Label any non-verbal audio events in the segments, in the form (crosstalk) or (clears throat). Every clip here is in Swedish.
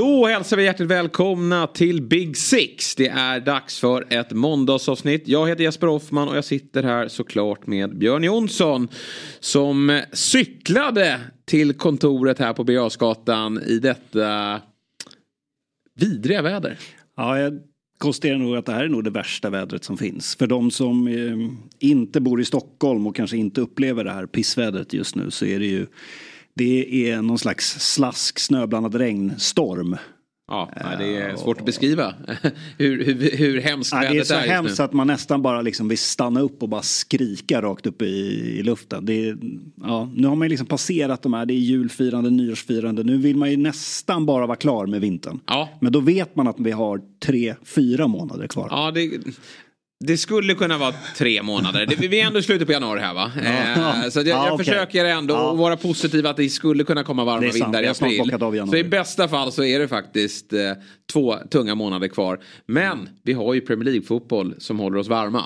Då hälsar vi hjärtligt välkomna till Big Six. Det är dags för ett måndagsavsnitt. Jag heter Jesper Hoffman och jag sitter här såklart med Björn Jonsson. Som cyklade till kontoret här på Birger i detta vidriga väder. Ja, jag konstaterar nog att det här är nog det värsta vädret som finns. För de som eh, inte bor i Stockholm och kanske inte upplever det här pissvädret just nu så är det ju det är någon slags slask snöblandad regnstorm. Ja, det är svårt att beskriva (laughs) hur, hur, hur hemskt ja, vädret är. Det är så hemskt att man nästan bara liksom vill stanna upp och bara skrika rakt upp i, i luften. Är, ja, nu har man ju liksom passerat de här, det är julfirande, nyårsfirande. Nu vill man ju nästan bara vara klar med vintern. Ja. Men då vet man att vi har tre, fyra månader kvar. Ja, det, det skulle kunna vara tre månader. Det, vi är ändå i slutet på januari här va? Ja. Eh, så jag, Ja, jag okej. försöker ändå Ja. vara positiv att det skulle kunna komma varma vindar i april. Så i bästa fall så är det faktiskt eh, två tunga månader kvar. Men vi har ju Premier League-fotboll som håller oss varma.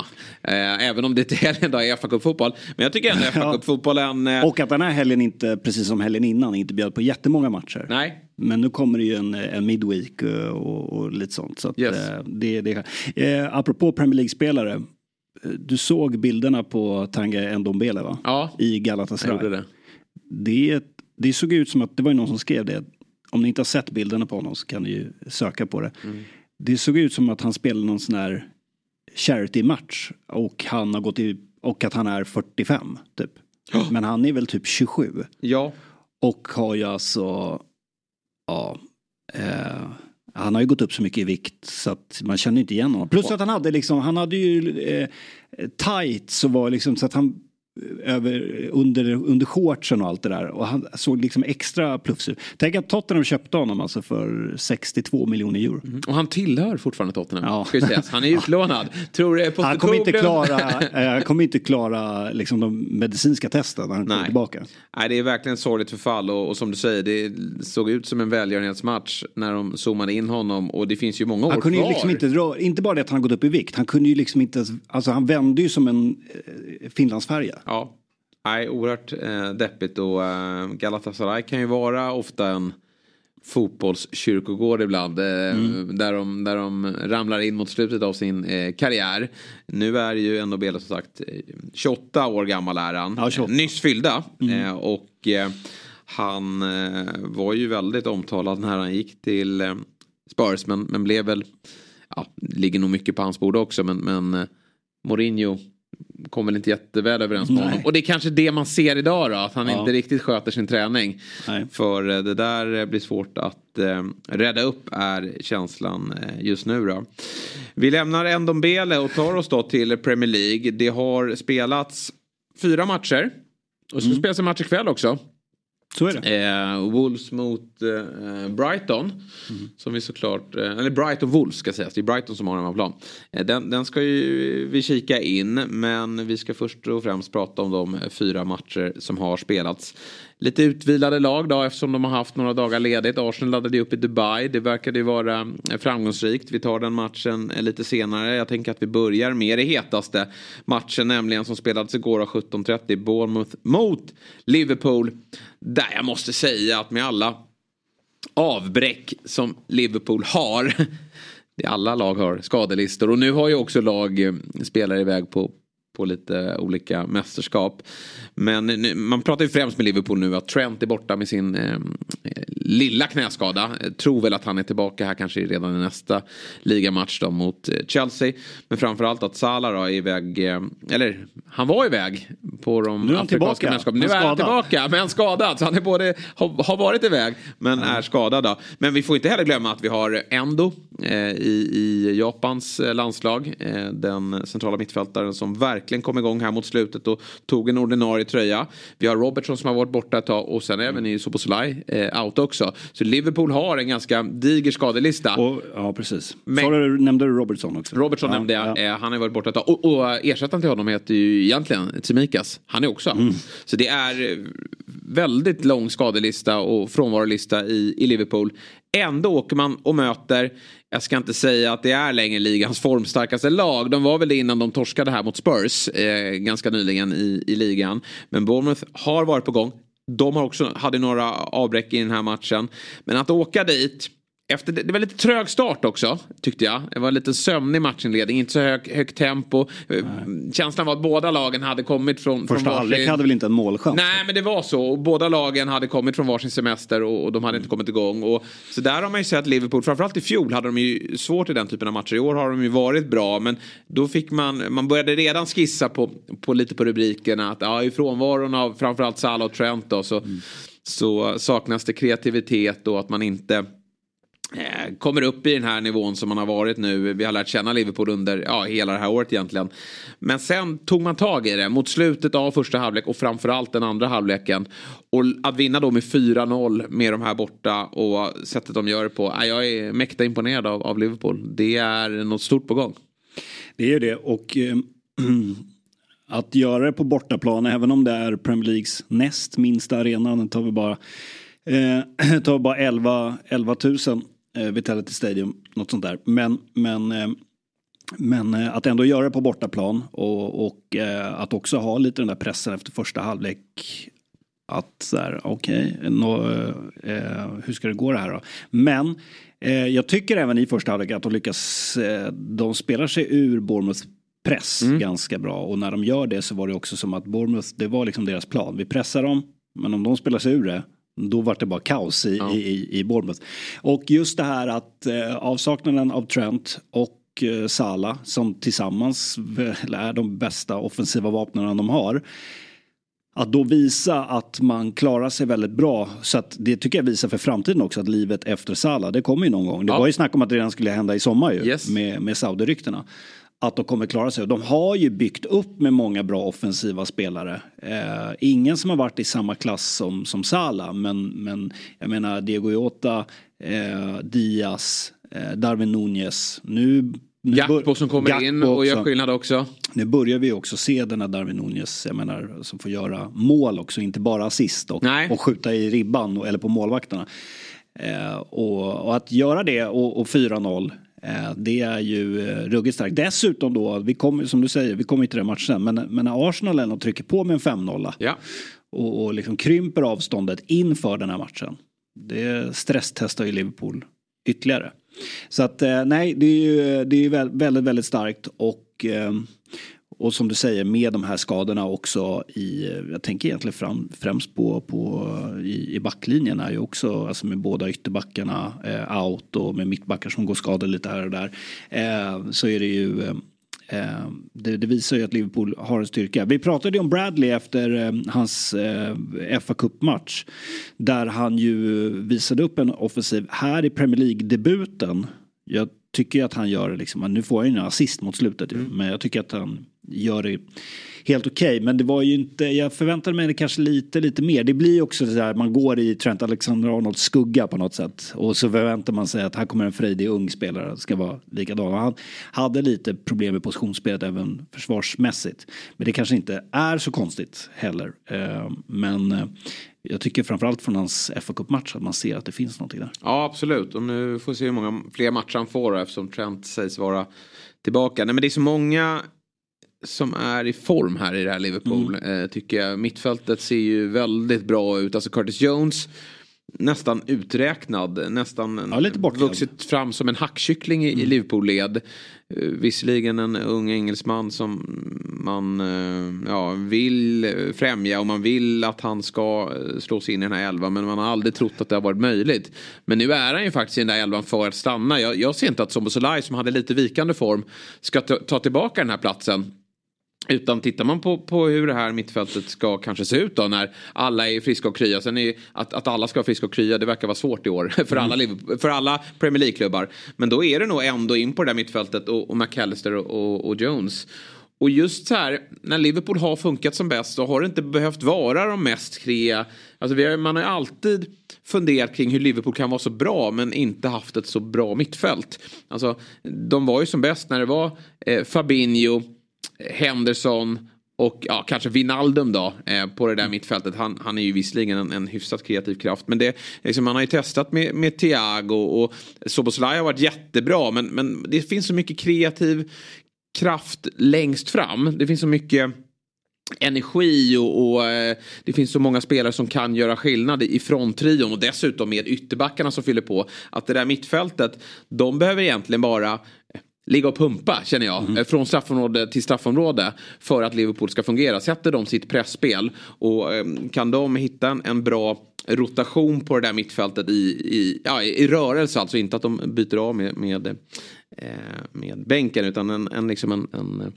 Eh, även om det till helgen då är fa Cup-fotboll. Men jag tycker ändå (laughs) fa Cup-fotbollen... Eh, Och att den här helgen inte, precis som helgen innan, inte bjöd på jättemånga matcher. nej, Men nu kommer det ju en, en midweek eh, och, och lite sånt. Så att, Yes. eh, det, det, eh, apropå Premier League-spelare. eh, Du såg bilderna på Tanga Ndombele va? ja, I jag gjorde Galatasaray. det. Det, det såg ut som att det var någon som skrev det. Om ni inte har sett bilderna på honom så kan ni ju söka på det. Mm. Det såg ut som att han spelade någon sån här charity-match. Och han har gått i, och att han är 45 typ. Men han är väl typ 27. Ja, Och har ju alltså, ja, eh, han har ju gått upp så mycket i vikt så att man känner inte igen honom. Plus att han hade liksom, han hade ju eh, tights och var liksom så att han över, under, under shortsen och allt det där. Och han såg liksom extra plufs ut. Tänk att Tottenham köpte honom alltså för 62 miljoner euro. och han tillhör fortfarande Tottenham. Ja. Ska sägas. Han är (laughs) utlånad. Tror det Han kommer inte klara, (laughs) eh, kommer inte klara liksom de medicinska testen när han kommer tillbaka. Nej, det är verkligen sorgligt förfall och, och som du säger, det såg ut som en välgörenhetsmatch när de zoomade in honom och det finns ju många år Han kunde kvar. ju liksom inte dra, inte bara det att han gått upp i vikt, han kunde ju liksom inte, alltså han vände ju som en eh, finlandsfärja. Ja, nej, oerhört eh, deppigt och eh, Galatasaray kan ju vara ofta en fotbollskyrkogård ibland. Eh, Mm. där, de, där de ramlar in mot slutet av sin eh, karriär. Nu är ju ändå Bela som sagt eh, 28 år gammal är han. Ja, 28. Eh, Nyss fyllda. Mm. Eh, och eh, han eh, var ju väldigt omtalad när han gick till eh, Spurs men, men blev väl, ja, ligger nog mycket på hans bord också men, men eh, Mourinho kom väl inte jätteväl överens med Nej. honom. Och det är kanske det man ser idag då, att han Ja. inte riktigt sköter sin träning. Nej. För eh, det där eh, blir svårt att eh, rädda upp är känslan eh, just nu då. Vi lämnar Ndombele och tar oss då till Premier League. Det har spelats fyra matcher. Och så spelas en match ikväll också. Så är det. Eh, Wolves mot eh, Brighton. Som vi såklart, eh, eller Brighton Wolves ska sägas. Det är Brighton som har hemmaplan. Eh, den, den ska ju vi kika in. Men vi ska först och främst prata om de fyra matcher som har spelats. Lite utvilade lag då eftersom de har haft några dagar ledigt. Arsenal laddade ju upp i Dubai. Det verkade ju vara eh, framgångsrikt. Vi tar den matchen eh, lite senare. Jag tänker att vi börjar med det hetaste matchen nämligen som spelades igår av 17.30. Bournemouth mot Liverpool. Där jag måste säga att med alla avbräck som Liverpool har. (laughs) Det alla lag har skadelistor och nu har ju också lag eh, spelare iväg på, på lite olika mästerskap. Men nu, man pratar ju främst med Liverpool nu att Trent är borta med sin eh, lilla knäskada. Tror väl att han är tillbaka här kanske redan i nästa ligamatch då mot eh, Chelsea. Men framförallt att Salah då är iväg, eh, eller han var iväg på de Nu afrikanska mästerskapen. Nu är han tillbaka, men skadad. Så han är både, har, har varit iväg, men är skadad. Då. Men vi får inte heller glömma att vi har Endo eh, i, i Japans eh, landslag. Eh, den centrala mittfältaren som verkligen kom igång här mot slutet och tog en ordinarie tröja. Vi har Robertson som har varit borta ett tag och sen även i Soboslaj eh, out också. Så Liverpool har en ganska diger skadelista. Och, ja, precis. Men- du, nämnde du Robertson också? Robertson ja, nämnde jag, ja. eh, han har varit borta ett tag. Och, och ersättaren till honom heter ju egentligen Tsimikas. Han är också. Mm. Så det är eh, väldigt lång skadelista och frånvarolista i, i Liverpool. Ändå åker man och möter, jag ska inte säga att det är längre ligans formstarkaste lag. De var väl det innan de torskade här mot Spurs eh, ganska nyligen i, i ligan. Men Bournemouth har varit på gång. De har också, hade några avbräck i den här matchen. Men att åka dit efter, det var lite trög start också, tyckte jag. Det var lite sömnig matchinledning, inte så hög, högt tempo. Eh, Känslan var att båda lagen hade kommit från, Första från halvlek hade väl inte en målchans? Nej men det var så. Och båda lagen hade kommit från varsin semester och, och de hade inte kommit igång. Och, så där har man ju sett Liverpool, framförallt i fjol hade de ju svårt i den typen av matcher. I år har de ju varit bra men då fick man, man började redan skissa på, på lite på rubrikerna att ja, i frånvaron av framförallt Salah och Trent då, så, så saknas det kreativitet och att man inte Eh, kommer upp i den här nivån som man har varit nu. Vi har lärt känna Liverpool under ja, hela det här året egentligen. Men sen tog man tag i det mot slutet av första halvlek och framförallt den andra halvleken. Och att vinna då med 4-0 med de här borta och sättet de gör det på. Jag är mäkta imponerad av, av Liverpool. Det är något stort på gång. Det är ju det och äh, (clears throat) att göra det på bortaplan även om det är Premier Leagues näst minsta arena. Den tar vi bara, eh, (clears throat) tar bara 11, 11 000 eh, Vitality Stadium. Något sånt där. Men, men, eh, men eh, att ändå göra det på bortaplan och, och eh, att också ha lite den där pressen efter första halvlek. Att så här, okej, nå- eh, hur ska det gå det här då? Men eh, jag tycker även i första halvlek att de lyckas, de spelar sig ur Bournemouths press ganska bra. Och när de gör det så var det också som att Bournemouth, det var liksom deras plan. Vi pressar dem, men om de spelar sig ur det, då var det bara kaos i, i, i, i Bournemouth. Och just det här att eh, avsaknaden av Trent och eh, Salah som tillsammans är de bästa offensiva vapnen de har. Att då visa att man klarar sig väldigt bra. Så att det tycker jag visar för framtiden också att livet efter Salah, det kommer ju någon gång. Det Ja. var ju snack om att det redan skulle hända i sommar ju. Yes. Med, med Saudi-ryktena. Att de kommer klara sig. De har ju byggt upp med många bra offensiva spelare. Eh, ingen som har varit i samma klass som, som Salah. Men, men jag menar Diego Jota, eh, Diaz, eh, Darwin Nunez. Nu, nu Gakpo som kommer in Gakpo och gör skillnad också. Nu börjar vi också se den här Darwin Nunez, jag menar, som får göra mål också, inte bara assist och, och skjuta i ribban och, eller på målvakterna. Eh, och, och att göra det och, och 4-0, eh, det är ju eh, ruggigt starkt. Dessutom då, vi kommer, som du säger, vi kommer inte till den matchen, men, men när Arsenal ändå trycker på med en 5-0 Ja. och, och liksom krymper avståndet inför den här matchen. Det stresstestar ju Liverpool ytterligare. Så att eh, nej, det är ju det är ju väldigt, väldigt starkt och eh, och som du säger med de här skadorna också i, jag tänker egentligen fram, främst på, på i, i backlinjen är ju också, alltså med båda ytterbackarna eh, out och med mittbackar som går skadade lite här och där. Eh, så är det ju eh, eh det, det visar ju att Liverpool har en styrka. Vi pratade ju om Bradley efter eh, hans eh, fa Cup-match. Där han ju visade upp en offensiv. Här i Premier League-debuten. Jag tycker ju att han gör det liksom. Nu får han ju en assist mot slutet ju, Men jag tycker att han gör det helt okej. Men det var ju inte, jag förväntade mig det kanske lite, lite mer. Det blir ju också så här, man går i Trent Alexander-Arnolds skugga på något sätt. Och så förväntar man sig att här kommer en frejdig ung spelare ska vara likadan. Han hade lite problem med positionsspelet även försvarsmässigt. Men det kanske inte är så konstigt heller. Eh, Men eh, jag tycker framförallt från hans fa Cup-match att man ser att det finns någonting där. Ja absolut och nu får vi se hur många fler matcher han får eftersom Trent sägs vara tillbaka. Nej men det är så många som är i form här i det här Liverpool. Mm. Eh, tycker jag. Mittfältet ser ju väldigt bra ut. Alltså Curtis Jones nästan uträknad. Nästan Ja, lite bortglömd. vuxit fram som en hackkyckling i, i Liverpool-led. Eh, visserligen en ung engelsman som man eh, ja, vill främja och man vill att han ska eh, slå sig in i den här elvan. Men man har aldrig trott att det har varit möjligt. Men nu är han ju faktiskt i den där elvan för att stanna. Jag, jag ser inte att Sobosolaj som hade lite vikande form ska ta, ta tillbaka den här platsen. Utan tittar man på, på hur det här mittfältet ska kanske se ut då när alla är friska och krya. Sen är att, att alla ska vara friska och krya det verkar vara svårt i år (laughs) för, alla, Liverpool- för alla Premier League-klubbar. Men då är det nog ändå in på det där mittfältet och, och McAllister och, och, och Jones. Och just så här, när Liverpool har funkat som bäst så har det inte behövt vara de mest krea. Alltså har, man har ju alltid funderat kring hur Liverpool kan vara så bra men inte haft ett så bra mittfält. Alltså de var ju som bäst när det var eh, Fabinho, Henderson och ja, kanske Vinaldum då eh, på det där mittfältet. Han, han är ju visserligen en, en hyfsat kreativ kraft. Men det, liksom, man har ju testat med, med Thiago och Soboslaj har varit jättebra. Men, men det finns så mycket kreativ kraft längst fram. Det finns så mycket energi och, och eh, det finns så många spelare som kan göra skillnad i fronttrion och dessutom med ytterbackarna som fyller på. Att det där mittfältet, de behöver egentligen bara ligga och pumpa känner jag. eh, Från straffområde till straffområde. För att Liverpool ska fungera. Sätter de sitt pressspel och eh, kan de hitta en bra rotation på det där mittfältet i, i, ja, i rörelse. Alltså inte att de byter av med, med, eh, med bänken utan en, en, liksom en, en,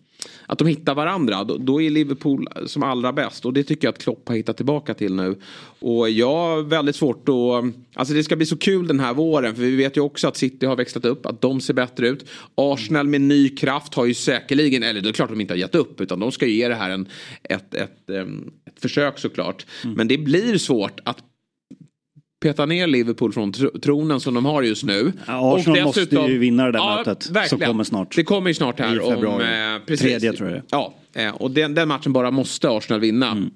att de hittar varandra. Då, då är Liverpool som allra bäst och det tycker jag att Klopp har hittat tillbaka till nu. Och jag har väldigt svårt att... Alltså det ska bli så kul den här våren för vi vet ju också att City har växlat upp, att de ser bättre ut. Arsenal med ny kraft har ju säkerligen, eller det är klart att de inte har gett upp utan de ska ju ge det här en, ett, ett, em, ett försök såklart. Men det blir svårt att peta ner Liverpool från tro- tronen som de har just nu. Ja, Arsenal måste ju vinna det där mötet, som verkligen. kommer snart. Det kommer ju snart här I februari. om... Eh, precis. Tredje, tror jag det Ja, eh, och den, den matchen bara måste Arsenal vinna. Mm.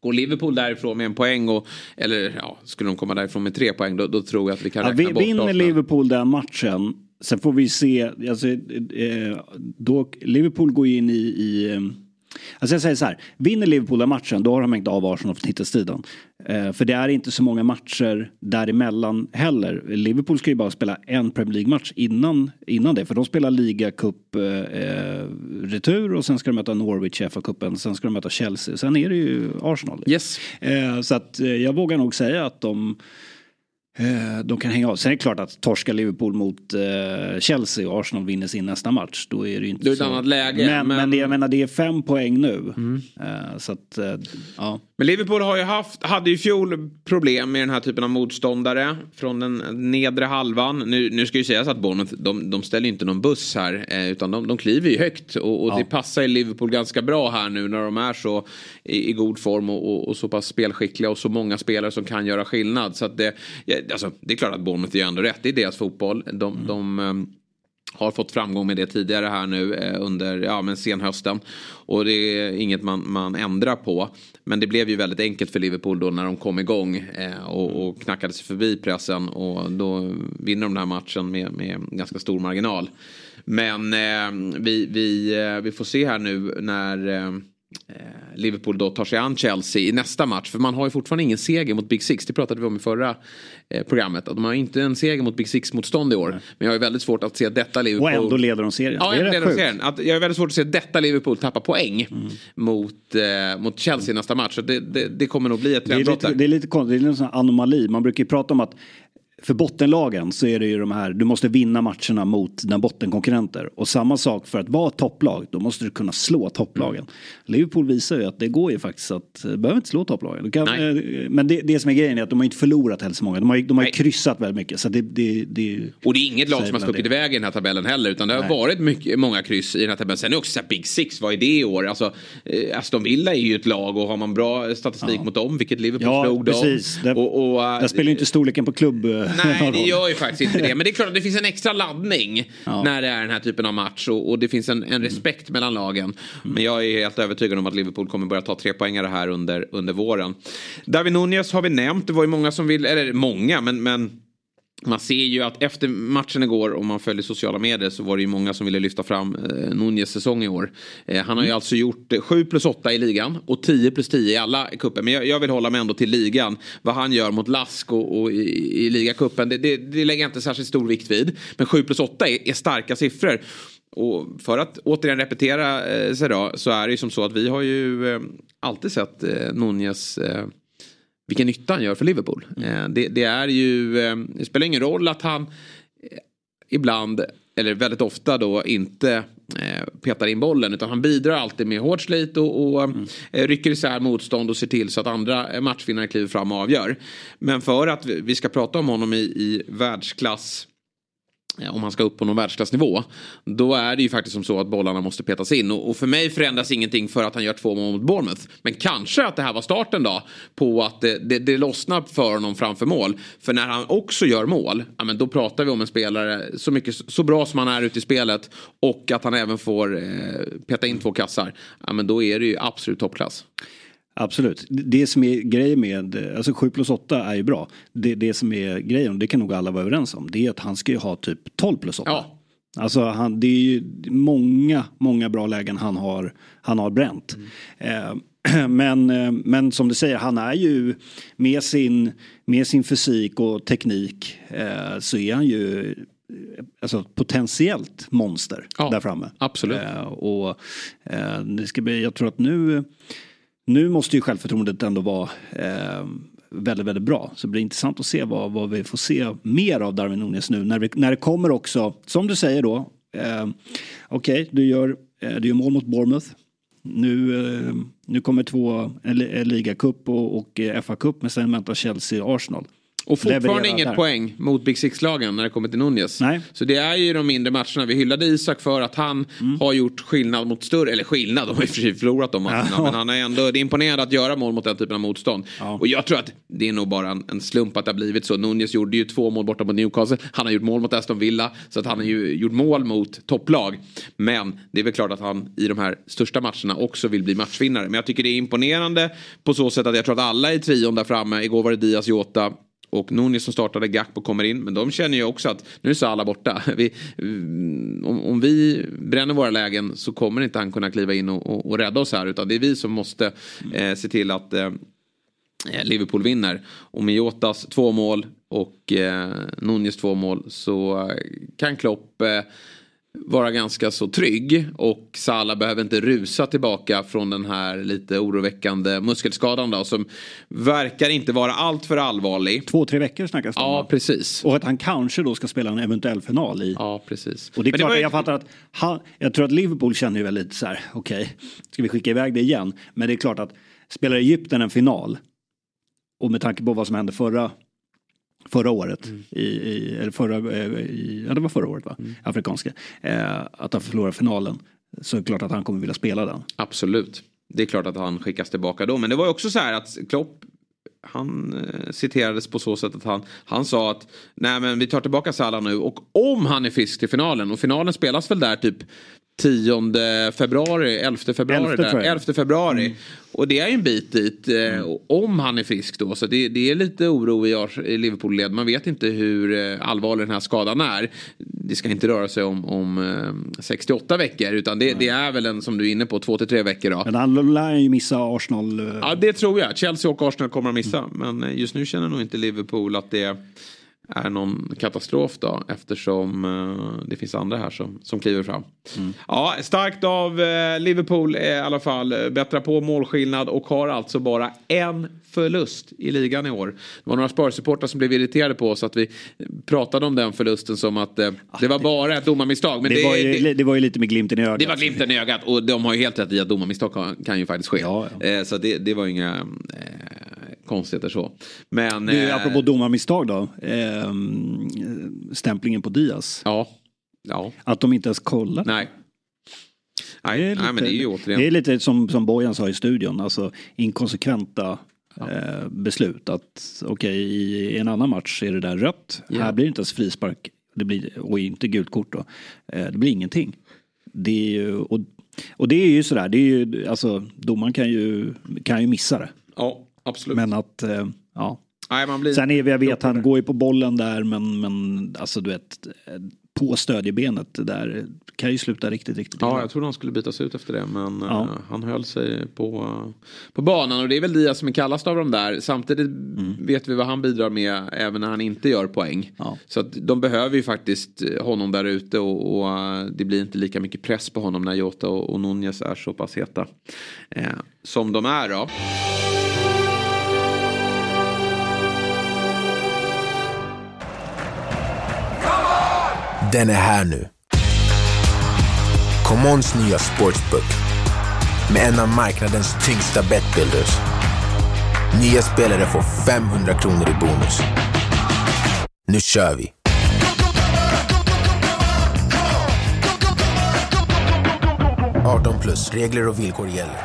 Går Liverpool därifrån med en poäng och, eller ja, skulle de komma därifrån med tre poäng då, då tror jag att vi kan Ja, räkna vi, bort vinner. Liverpool den matchen. Sen får vi se. Alltså, eh, då, Liverpool går ju in i... i eh, Alltså jag säger så här, vinner Liverpool den matchen då har de hängt av Arsenal från titelstriden. Eh, för det är inte så många matcher däremellan heller. Liverpool ska ju bara spela en Premier League-match innan, innan det. För de spelar ligacup eh, eh, retur och sen ska de möta Norwich i FA-cupen. Sen ska de möta Chelsea. Sen är det ju Arsenal. Yes. Eh, så att eh, jag vågar nog säga att de de kan hänga av. Sen är det klart att torska Liverpool mot eh, Chelsea och Arsenal vinner sin nästa match. Då är det ju inte Då är det så. ett annat läge, Men, men... men- Mm. det, jag menar det är fem poäng nu. Eh, så att, eh, ja. Men Liverpool har ju haft, hade ju fjol problem med den här typen av motståndare från den nedre halvan. Nu, nu ska ju sägas att Bournemouth, de, de ställer inte någon buss här eh, utan de, de kliver ju högt och, och det passar ju Liverpool ganska bra här nu när de är så i, i god form och, och, och så pass spelskickliga och så många spelare som kan göra skillnad. Så det, ja, alltså, det är klart att Bournemouth är ändå rätt, det är deras fotboll. De, de ehm, har fått framgång med det tidigare här nu eh, under ja, men senhösten. Och det är inget man, man ändrar på. Men det blev ju väldigt enkelt för Liverpool då när de kom igång eh, och, och knackade sig förbi pressen. Och då vinner de den här matchen med, med ganska stor marginal. Men eh, vi, vi, eh, vi får se här nu när Liverpool då tar sig an Chelsea i nästa match. För man har ju fortfarande ingen seger mot Big Six. Det pratade vi om i förra eh, programmet. Att De har inte en seger mot Big Six-motstånd i år. Men jag har ju väldigt svårt att se detta Liverpool. Och ändå leder de serien. Ja, det är leder sjukt. serien. Att jag är väldigt svårt att se detta Liverpool tappa poäng mot, eh, mot Chelsea nästa match. Så det, det, det kommer nog bli ett trendbrott det är lite konstigt, det är en sån anomali. Man brukar ju prata om att för bottenlagen så är det ju de här, du måste vinna matcherna mot dina bottenkonkurrenter. Och samma sak för att vara topplag, då måste du kunna slå topplagen. Liverpool visar ju att det går ju faktiskt att, du behöver inte slå topplagen. Kan, Nej. eh, men det, det som är grejen är att de har inte förlorat heller så många. De har, de har Nej. kryssat väldigt mycket. Så det, det, det, Och det är inget lag som har stuckit iväg i den här tabellen heller. Utan det har varit mycket, många kryss i den här tabellen. Sen är det också så här Big Six, vad är det i år? Alltså, eh, Aston Villa är ju ett lag och har man bra statistik mot dem, vilket Liverpool ja, slog dem. precis. Det, Och, och, eh, där spelar ju inte storleken på klubb eh, (laughs) Nej, det gör ju faktiskt inte det. Men det är klart att det finns en extra laddning Ja. när det är den här typen av match. Och, och det finns en, en respekt mellan lagen. Men jag är helt övertygad om att Liverpool kommer börja ta tre poängare här under, under våren. David Nunez har vi nämnt. Det var ju många som vill, eller många, men, men man ser ju att efter matchen igår, om man följer sociala medier, så var det ju många som ville lyfta fram eh, Nunez säsong i år. Eh, han har ju alltså gjort eh, 7 plus 8 i ligan och 10 plus 10 i alla cuper. Men jag, jag vill hålla mig ändå till ligan. Vad han gör mot Lask och, och i, i ligacupen, det, det, det lägger jag inte särskilt stor vikt vid. Men 7 plus 8 är, är starka siffror. Och för att återigen repetera eh, sig då, så är det ju som så att vi har ju eh, alltid sett eh, Nunez eh, vilken nytta han gör för Liverpool. Eh, det, det är ju, eh, det spelar ingen roll att han eh, ibland, eller väldigt ofta då, inte petar in bollen. Utan han bidrar alltid med hårt slit och, och mm. rycker isär motstånd och ser till så att andra matchvinnare kliver fram och avgör. Men för att vi ska prata om honom i, i världsklass Eh, om han ska upp på någon världsklassnivå. Då är det ju faktiskt som så att bollarna måste petas in. Och, för mig förändras ingenting för att han gör två mål mot Bournemouth. Men kanske att det här var starten då på att det, det, det lossnar för honom framför mål. För när han också gör mål, ja, men då pratar vi om en spelare så, mycket, så bra som han är ute i spelet och att han även får eh, peta in två kassar. Ja, men då är det ju absolut toppklass. Absolut. Det som är grejen med, alltså 7 plus 8 är ju bra. Det, det som är grejen, och det kan nog alla vara överens om, det är att han ska ju ha typ 12 plus 8. Ja. Alltså han, det är ju många, många bra lägen han har, han har bränt. Mm. Eh, (clears throat) men, eh, men som du säger, han är ju med sin, med sin fysik och teknik eh, så är han ju alltså, potentiellt monster ja, där framme. Absolut. Eh, och eh, det ska bli, jag tror att nu nu måste ju självförtroendet ändå vara eh, väldigt, väldigt bra. Så det blir intressant att se vad, vad vi får se mer av Darwin Nunes nu. När, vi, när det kommer också, som du säger då, eh, okej, okay, du, gör, eh, du gör mål mot Bournemouth. Nu, eh, nu kommer två, en, en ligacup och, och FA-cup, men sen väntar Chelsea och Arsenal. Och fortfarande inget där. poäng mot Big Six-lagen när det kommer till Nunez. Nej. Så det är ju de mindre matcherna. Vi hyllade Isak för att han mm. har gjort skillnad mot större, eller skillnad, de har i och för sig förlorat de matcherna. Ja. Men han är ändå, det är imponerande att göra mål mot den typen av motstånd. Ja. Och jag tror att det är nog bara en, en, slump att det har blivit så. Nunez gjorde ju två mål borta mot Newcastle. Han har gjort mål mot Aston Villa. Så att han har ju gjort mål mot topplag. Men det är väl klart att han i de här största matcherna också vill bli matchvinnare. Men jag tycker det är imponerande på så sätt att jag tror att alla i trion där framme, igår var det Diaz, Jota, och Nunez som startade, Gakpo kommer in. Men de känner ju också att nu är Salah borta. (laughs) Vi, mm, om, om, vi bränner våra lägen så kommer inte han kunna kliva in och, och, och rädda oss här. Utan det är vi som måste eh, se till att eh, eh Liverpool vinner. Och med Jotas två mål och eh, Nunes två mål så eh, kan Klopp eh, vara ganska så trygg och Salah behöver inte rusa tillbaka från den här lite oroväckande muskelskadan då som verkar inte vara allt för allvarlig. Två, tre veckor snackas det om. Ja, precis. Och att han kanske då ska spela en eventuell final i. Ja, precis. Och det är klart, det var... jag fattar att han, jag tror att Liverpool känner ju väl lite så här, okej, okay, ska vi skicka iväg det igen? Men det är klart att spelar Egypten en final och med tanke på vad som hände förra förra året, mm. i, i, eller förra, eh, i, ja det var förra året va, mm. afrikanska, eh, att han förlorar finalen. Så är det klart att han kommer vilja spela den. Absolut. Det är klart att han skickas tillbaka då. Men det var ju också så här att Klopp han eh, citerades på så sätt att han, han sa att nej men vi tar tillbaka Salah nu och om han är frisk till finalen och finalen spelas väl där typ 10 februari, 11 februari. 11, där, 11 februari. Mm. Och det är ju en bit dit. Eh, mm. Om han är frisk då. Så det, det är lite oro i, Liverpool-led. Man vet inte hur eh, allvarlig den här skadan är. Det ska inte röra sig om, om 68 veckor. Utan det, det, är väl en, som du är inne på, 2-3 veckor då. Men han lär ju missa Arsenal. Ja, det tror jag. Chelsea och Arsenal kommer att missa. Mm. Men just nu känner nog inte Liverpool att det är någon katastrof då eftersom uh, det finns andra här som, som kliver fram. Mm. Ja, starkt av uh, Liverpool i alla fall. Bättra på målskillnad och har alltså bara en förlust i ligan i år. Det var några Spurs-supportrar som blev irriterade på oss att vi pratade om den förlusten som att uh, det var bara ett domarmisstag. Men det, det, var ju, det, det, var ju lite med glimten i ögat. Det var glimten i ögat och de har ju helt rätt i att domarmisstag kan, kan ju faktiskt ske. Ja, ja. så det, det var ju inga konstigheter så. Men... Du, eh, apropå domarmisstag då. Eh, stämplingen på Diaz. Ja. ja. Att de inte ens kollar. Nej. Nej, det är lite, nej, men det är ju återigen. Det är lite som, som Bojan sa i studion, alltså inkonsekventa ja. eh, beslut. Att okej, okay, i en annan match är det där rött. Yeah. Här blir det inte ens frispark. Det blir, och inte gult kort då. Eh, det blir ingenting. Det är ju, och, och det är ju sådär, det är ju, alltså domaren kan ju, kan ju missa det. Ja. Absolut. Men att, eh, ja. Nej, man blir Sen är vi, jag vet, han går ju på bollen där men, men alltså du vet, på stödjebenet där kan ju sluta riktigt, riktigt Ja, jag tror han skulle bytas ut efter det men ja. uh, han höll sig på, uh, på banan och det är väl Diaz som är kallast av dem där. Samtidigt mm. vet vi vad han bidrar med även när han inte gör poäng. Ja. Så att de behöver ju faktiskt honom där ute och, och uh, det blir inte lika mycket press på honom när Jota och, och Nunez är så pass heta som de är då. Den är här nu. ComeOns nya sportsbook med en av marknadens tyngsta betbuilders. Nya spelare får 500 kronor i bonus. Nu kör vi! plus. Regler och villkor gäller.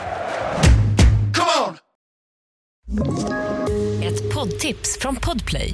Ett poddtips från Podplay.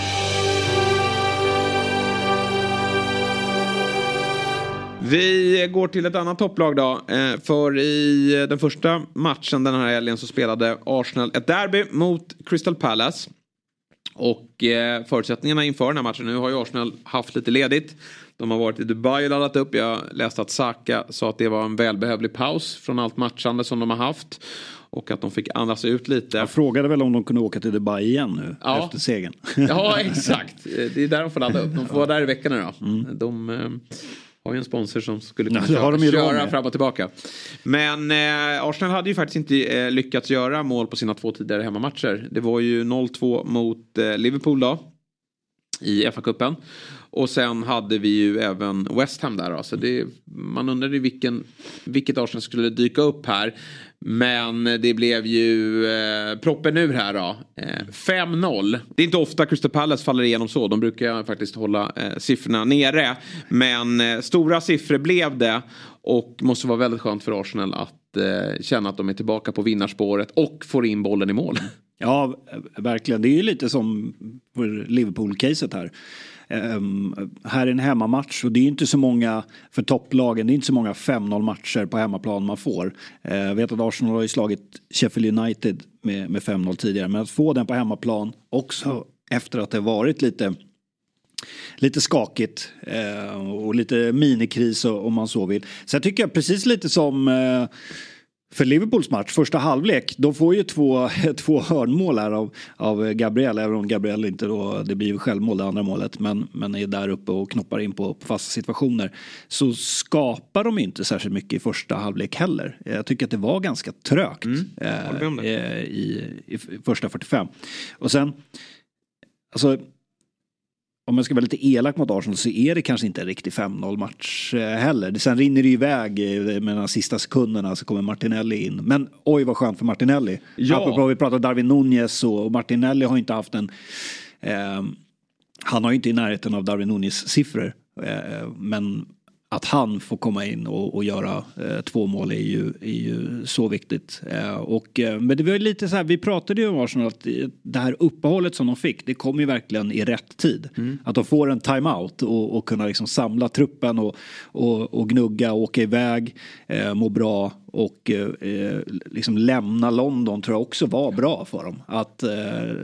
Vi går till ett annat topplag då. Eh, för i den första matchen den här helgen så spelade Arsenal ett derby mot Crystal Palace. Och eh, förutsättningarna inför den här matchen, nu har ju Arsenal haft lite ledigt. De har varit i Dubai och laddat upp. Jag läste att Saka sa att det var en välbehövlig paus från allt matchande som de har haft. Och att de fick andas ut lite. Jag frågade väl om de kunde åka till Dubai igen nu ja. efter segern. Ja exakt. Det är där de får ladda upp. De får vara där i veckan nu då. Mm. De, eh, har ju en sponsor som skulle kunna ja, köra, köra fram och tillbaka. Men eh, Arsenal hade ju faktiskt inte eh, lyckats göra mål på sina två tidigare hemmamatcher. Det var ju 0-2 mot eh, Liverpool då. I FA-cupen. Och sen hade vi ju även West Ham där. Så det, man undrade vilken, vilket Arsenal skulle dyka upp här. Men det blev ju eh, proppen ur här då. Eh, 5-0. Det är inte ofta Crystal Palace faller igenom så. De brukar faktiskt hålla eh, siffrorna nere. Men eh, stora siffror blev det. Och måste vara väldigt skönt för Arsenal att eh, känna att de är tillbaka på vinnarspåret och får in bollen i mål. Ja, verkligen. Det är ju lite som Liverpool-caset här. Ehm, här är en hemmamatch och det är inte så många för topplagen. Det är inte så många 5-0 matcher på hemmaplan man får. Ehm, jag vet att Arsenal har ju slagit Sheffield United med, med 5-0 tidigare. Men att få den på hemmaplan också efter att det varit lite lite skakigt ehm, och lite minikris om man så vill. Sen tycker jag precis lite som eh, för Liverpools match, första halvlek, de får ju två, (laughs) två hörnmål här av, av Gabriel, även om Gabriel inte då, det blir självmål det andra målet, men, men är där uppe och knoppar in på, på fasta situationer. Så skapar de inte särskilt mycket i första halvlek heller. Jag tycker att det var ganska trögt mm, eh, i, i, i första 45. Och sen, alltså om jag ska vara lite elak mot Arsenal så är det kanske inte en riktig 5-0 match eh, heller. Sen rinner det iväg eh, med de sista sekunderna så kommer Martinelli in. Men oj vad skönt för Martinelli. Ja. Apropå vi pratade Darwin Nunez och Martinelli har inte haft en... Eh, han har ju inte i närheten av Darwin Nunez siffror. Eh, men att han får komma in och, och göra eh, två mål är ju, är ju så viktigt. Eh, och, eh, men det var lite så här, vi pratade ju om Arsenal att det här uppehållet som de fick, det kom ju verkligen i rätt tid. Mm. Att de får en timeout och, och kunna liksom samla truppen och, och, och gnugga, och åka iväg, eh, må bra och eh, liksom lämna London tror jag också var bra för dem. Att eh,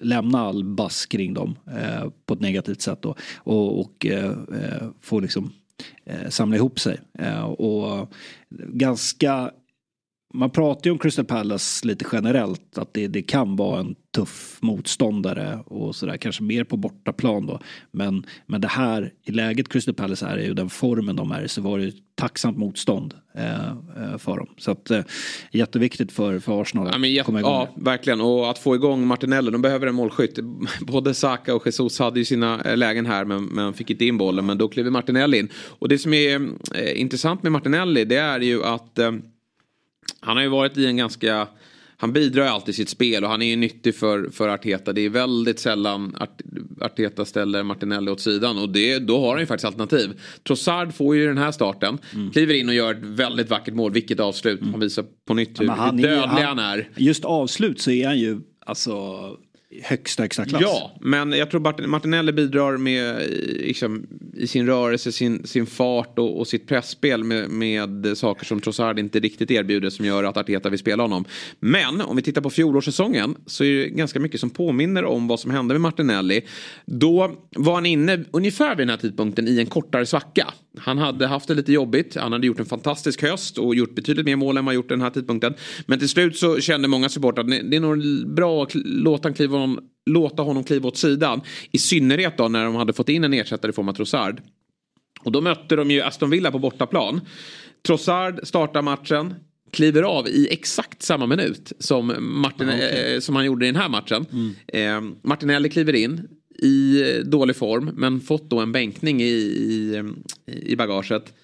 lämna all bass kring dem eh, på ett negativt sätt då. Och, och eh, få liksom eh, Eh, samla ihop sig. Eh, och ganska man pratar ju om Crystal Palace lite generellt att det, det kan vara en tuff motståndare och sådär kanske mer på bortaplan då. Men, men det här i läget Crystal Palace är ju den formen de är så var det tacksamt motstånd eh, eh, för dem. Så att eh, jätteviktigt för, för Arsenal att ja, men, komma igång. Ja, verkligen och att få igång Martinelli. De behöver en målskytt. (laughs) Både Saka och Jesus hade ju sina eh, lägen här men, men fick inte in bollen. Men då kliver Martinelli in. Och det som är eh, intressant med Martinelli det är ju att eh, han har ju varit i en ganska han bidrar ju alltid sitt spel och han är ju nyttig för, för Arteta. Det är väldigt sällan Art, Arteta ställer Martinelli åt sidan och det, då har han ju faktiskt alternativ. Trossard får ju den här starten, mm. kliver in och gör ett väldigt vackert mål. Vilket avslut. Mm. Han visar på nytt hur, ja, hur dödlig han, han är. Just avslut så är han ju alltså högsta, högsta klass. Ja, men jag tror Martinelli bidrar med liksom, i sin rörelse, sin, sin fart och, och sitt pressspel med, med saker som Trossard inte riktigt erbjuder som gör att Arteta vill spela honom. Men om vi tittar på fjolårssäsongen så är det ganska mycket som påminner om vad som hände med Martinelli. Då var han inne ungefär vid den här tidpunkten i en kortare svacka. Han hade haft det lite jobbigt. Han hade gjort en fantastisk höst och gjort betydligt mer mål än vad gjort den här tidpunkten. Men till slut så kände många supportrar att det är nog bra att låta honom kliva, honom, låta honom kliva åt sidan. I synnerhet då när de hade fått in en ersättare i form av Trossard. Och då mötte de ju Aston Villa på bortaplan. Trossard startar matchen. Kliver av i exakt samma minut som, Martin, okay. eh, som han gjorde i den här matchen. Mm. Eh, Martinelli kliver in i dålig form men fått då en bänkning i, i, i bagaget.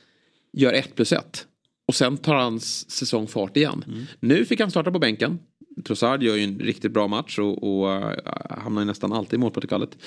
Gör 1 plus 1. Och sen tar hans säsong fart igen. Mm. Nu fick han starta på bänken. Trossard gör ju en riktigt bra match och, och uh, hamnar ju nästan alltid i målprotokollet.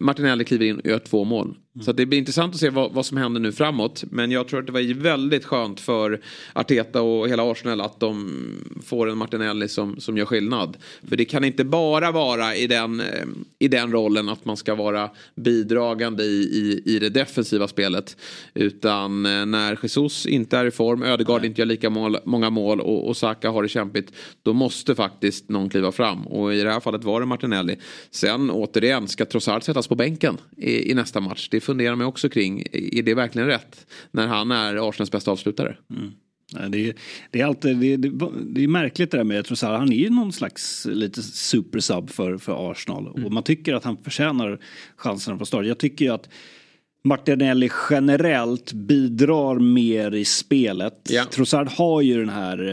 Martinelli kliver in och gör två mål. Mm. Så det blir intressant att se vad, vad, som händer nu framåt. Men jag tror att det var väldigt skönt för Arteta och hela Arsenal att de får en Martinelli som, som gör skillnad. För det kan inte bara vara i den, eh, i den rollen att man ska vara bidragande i, i, i det defensiva spelet. Utan eh, när Jesus inte är i form, Ödegaard inte gör lika mål, många mål och, och Saka har det kämpigt. Då måste faktiskt någon kliva fram. Och i det här fallet var det Martinelli. Sen återigen, ska Trossard sättas på bänken i, i nästa match? Det funderar man också kring. Är det verkligen rätt? När han är Arsenals bästa avslutare. Mm. Det är, det är alltid det är, det är märkligt det där med Trossard. Han är ju någon slags lite supersub för, för Arsenal. Mm. Och man tycker att han förtjänar chansen på start. Jag tycker ju att Martinelli generellt bidrar mer i spelet. Ja. Trossard har ju den här,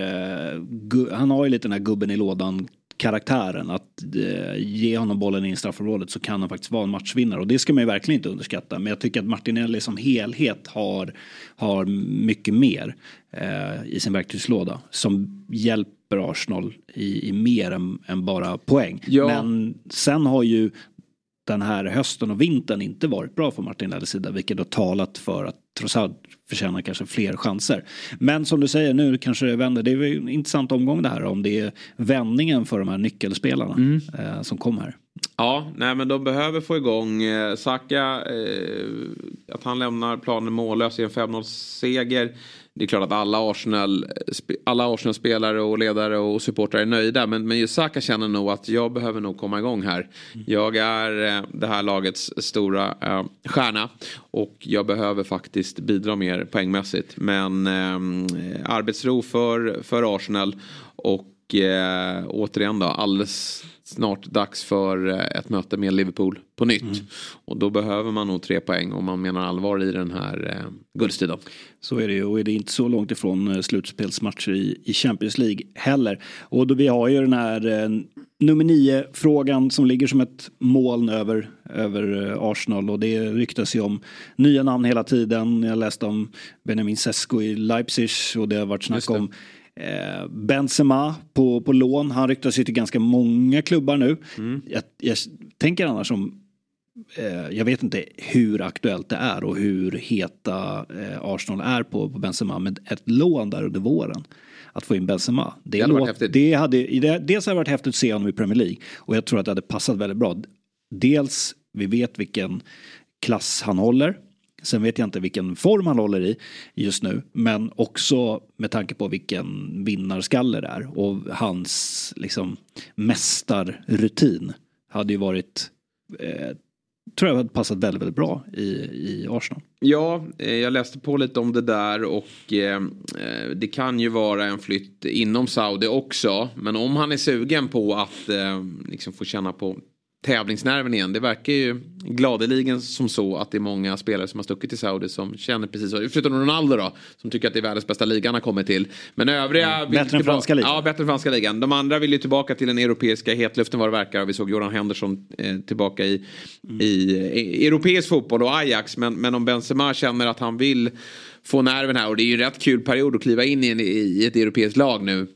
uh, han har ju lite den här gubben i lådan karaktären. Att eh, ge honom bollen in i straffområdet så kan han faktiskt vara en matchvinnare. Och det ska man ju verkligen inte underskatta. Men jag tycker att Martinelli som helhet har, har mycket mer eh, i sin verktygslåda. Som hjälper Arsenal i, i mer än, än bara poäng. Ja. Men sen har ju den här hösten och vintern inte varit bra för Martinellis sida. Vilket har talat för att Trossard förtjänar kanske fler chanser. Men som du säger nu kanske det vänder. Det är en intressant omgång det här om det är vändningen för de här nyckelspelarna mm. eh, som kommer här. Ja, nej men de behöver få igång eh, Saka. Eh, att han lämnar planen mållös i en 5-0 seger det är klart att alla Arsenal, alla Arsenal-spelare och ledare och supportrar är nöjda. Men, men just Saka känner nog att jag behöver nog komma igång här. Jag är eh, det här lagets stora eh, stjärna. Och jag behöver faktiskt bidra mer poängmässigt. Men eh, arbetsro för, för Arsenal. Och eh, återigen då, alldeles snart dags för eh, ett möte med Liverpool på nytt. Mm. Och då behöver man nog tre poäng om man menar allvar i den här eh, guldstriden. Så är det ju och är det inte så långt ifrån eh, slutspelsmatcher i, i Champions League heller. Och då vi har ju den här eh, nummer nio frågan som ligger som ett moln över, över eh, Arsenal och det ryktas ju om nya namn hela tiden. Jag läste om Benjamin Sesko i Leipzig och det har varit snack om Eh, Benzema på, på lån, han ryktas ju till ganska många klubbar nu. Mm. Jag, jag, tänker annars om, eh, jag vet inte hur aktuellt det är och hur heta eh, Arsenal är på, på Benzema, men ett lån där under våren. Att få in Benzema. Det, det hade låt, varit det hade, det, dels hade det varit häftigt att se honom i Premier League och jag tror att det hade passat väldigt bra. Dels, vi vet vilken klass han håller. Sen vet jag inte vilken form han håller i just nu. Men också med tanke på vilken vinnarskalle det är. Och hans liksom mästarrutin hade ju varit eh, tror jag hade passat väldigt, väldigt bra i, i Arsenal. Ja, eh, jag läste på lite om det där och eh, eh, det kan ju vara en flytt inom Saudi också. Men om han är sugen på att eh, liksom få känna på tävlingsnerven igen. Det verkar ju gladeligen som så att det är många spelare som har stuckit till Saudi som känner precis så. Förutom Ronaldo då, som tycker att det är världens bästa liga han har kommit till. Men övriga... Mm. Bättre än franska ligan. Ja, bättre än franska ligan. De andra vill ju tillbaka till den europeiska hetluften vad det verkar. Vi såg Jordan Henderson eh, tillbaka i, mm. i, i, europeisk fotboll och Ajax. Men, men om Benzema känner att han vill få nerven här och det är ju en rätt kul period att kliva in i, en, i ett europeiskt lag nu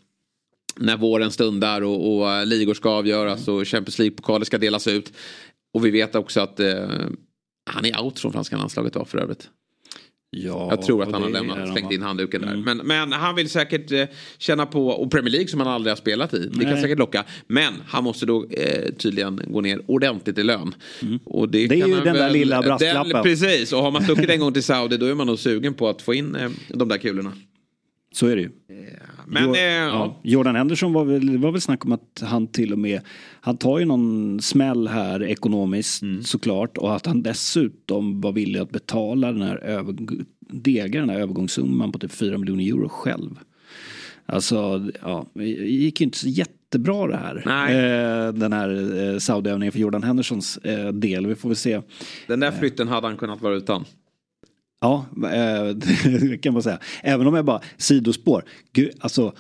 när våren stundar och, och ligor ska avgöras och Champions League-pokaler ska delas ut. Och vi vet också att eh, han är out från franska landslaget då för övrigt. Ja, Jag tror att han har lämnat, slängt in handduken där. Mm. Men, men han vill säkert eh, känna på, och Premier League som han aldrig har spelat i. Det kan säkert locka. Men han måste då eh, tydligen gå ner ordentligt i lön. Och det, Mm. Det är ju den där lilla brasklappen. Precis, och har man stuckit en gång till Saudi då är man nog sugen på att få in eh, de där kulorna. Så är det ju. Men Jo- eh, ja. Jordan Henderson var väl, var väl snack om att han till och med, han tar ju någon smäll här ekonomiskt Mm. såklart och att han dessutom var villig att betala den här över, dega den här övergångssumman på typ 4 miljoner euro själv. Alltså, ja, det gick ju inte så jättebra det här. Eh, den här eh, Saudiövningen för Jordan Hendersons eh, del. Vi får väl se. Den där flytten hade han kunnat vara utan. Ja, eh, (laughs) det kan man säga. Även om jag bara sidospår. Gud, alltså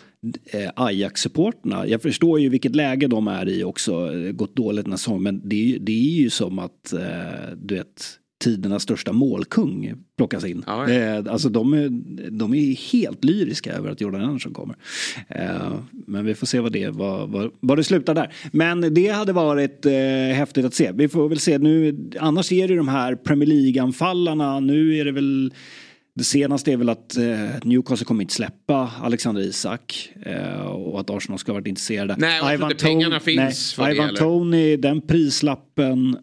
eh, Ajax-supporterna, jag förstår ju vilket läge de är i också. Gått dåligt den här säsongen. Men det är, ju- det är ju som att, eh, du vet, tidernas största målkung plockas in. Ja, ja. Eh, alltså de är, de är helt lyriska över att Jordan Andersson kommer. Eh, men vi får se vad det, vad, vad, vad det slutar där. Men det hade varit eh, häftigt att se. Vi får väl se nu. Annars är det de här Premier League-anfallarna. Nu är det väl det senaste är väl att eh, Newcastle kommer inte släppa Alexander Isak eh, och att Arsenal ska ha varit intresserade. Nej, och jag tror inte pengarna finns nej, Ivan. Tony, den prislappen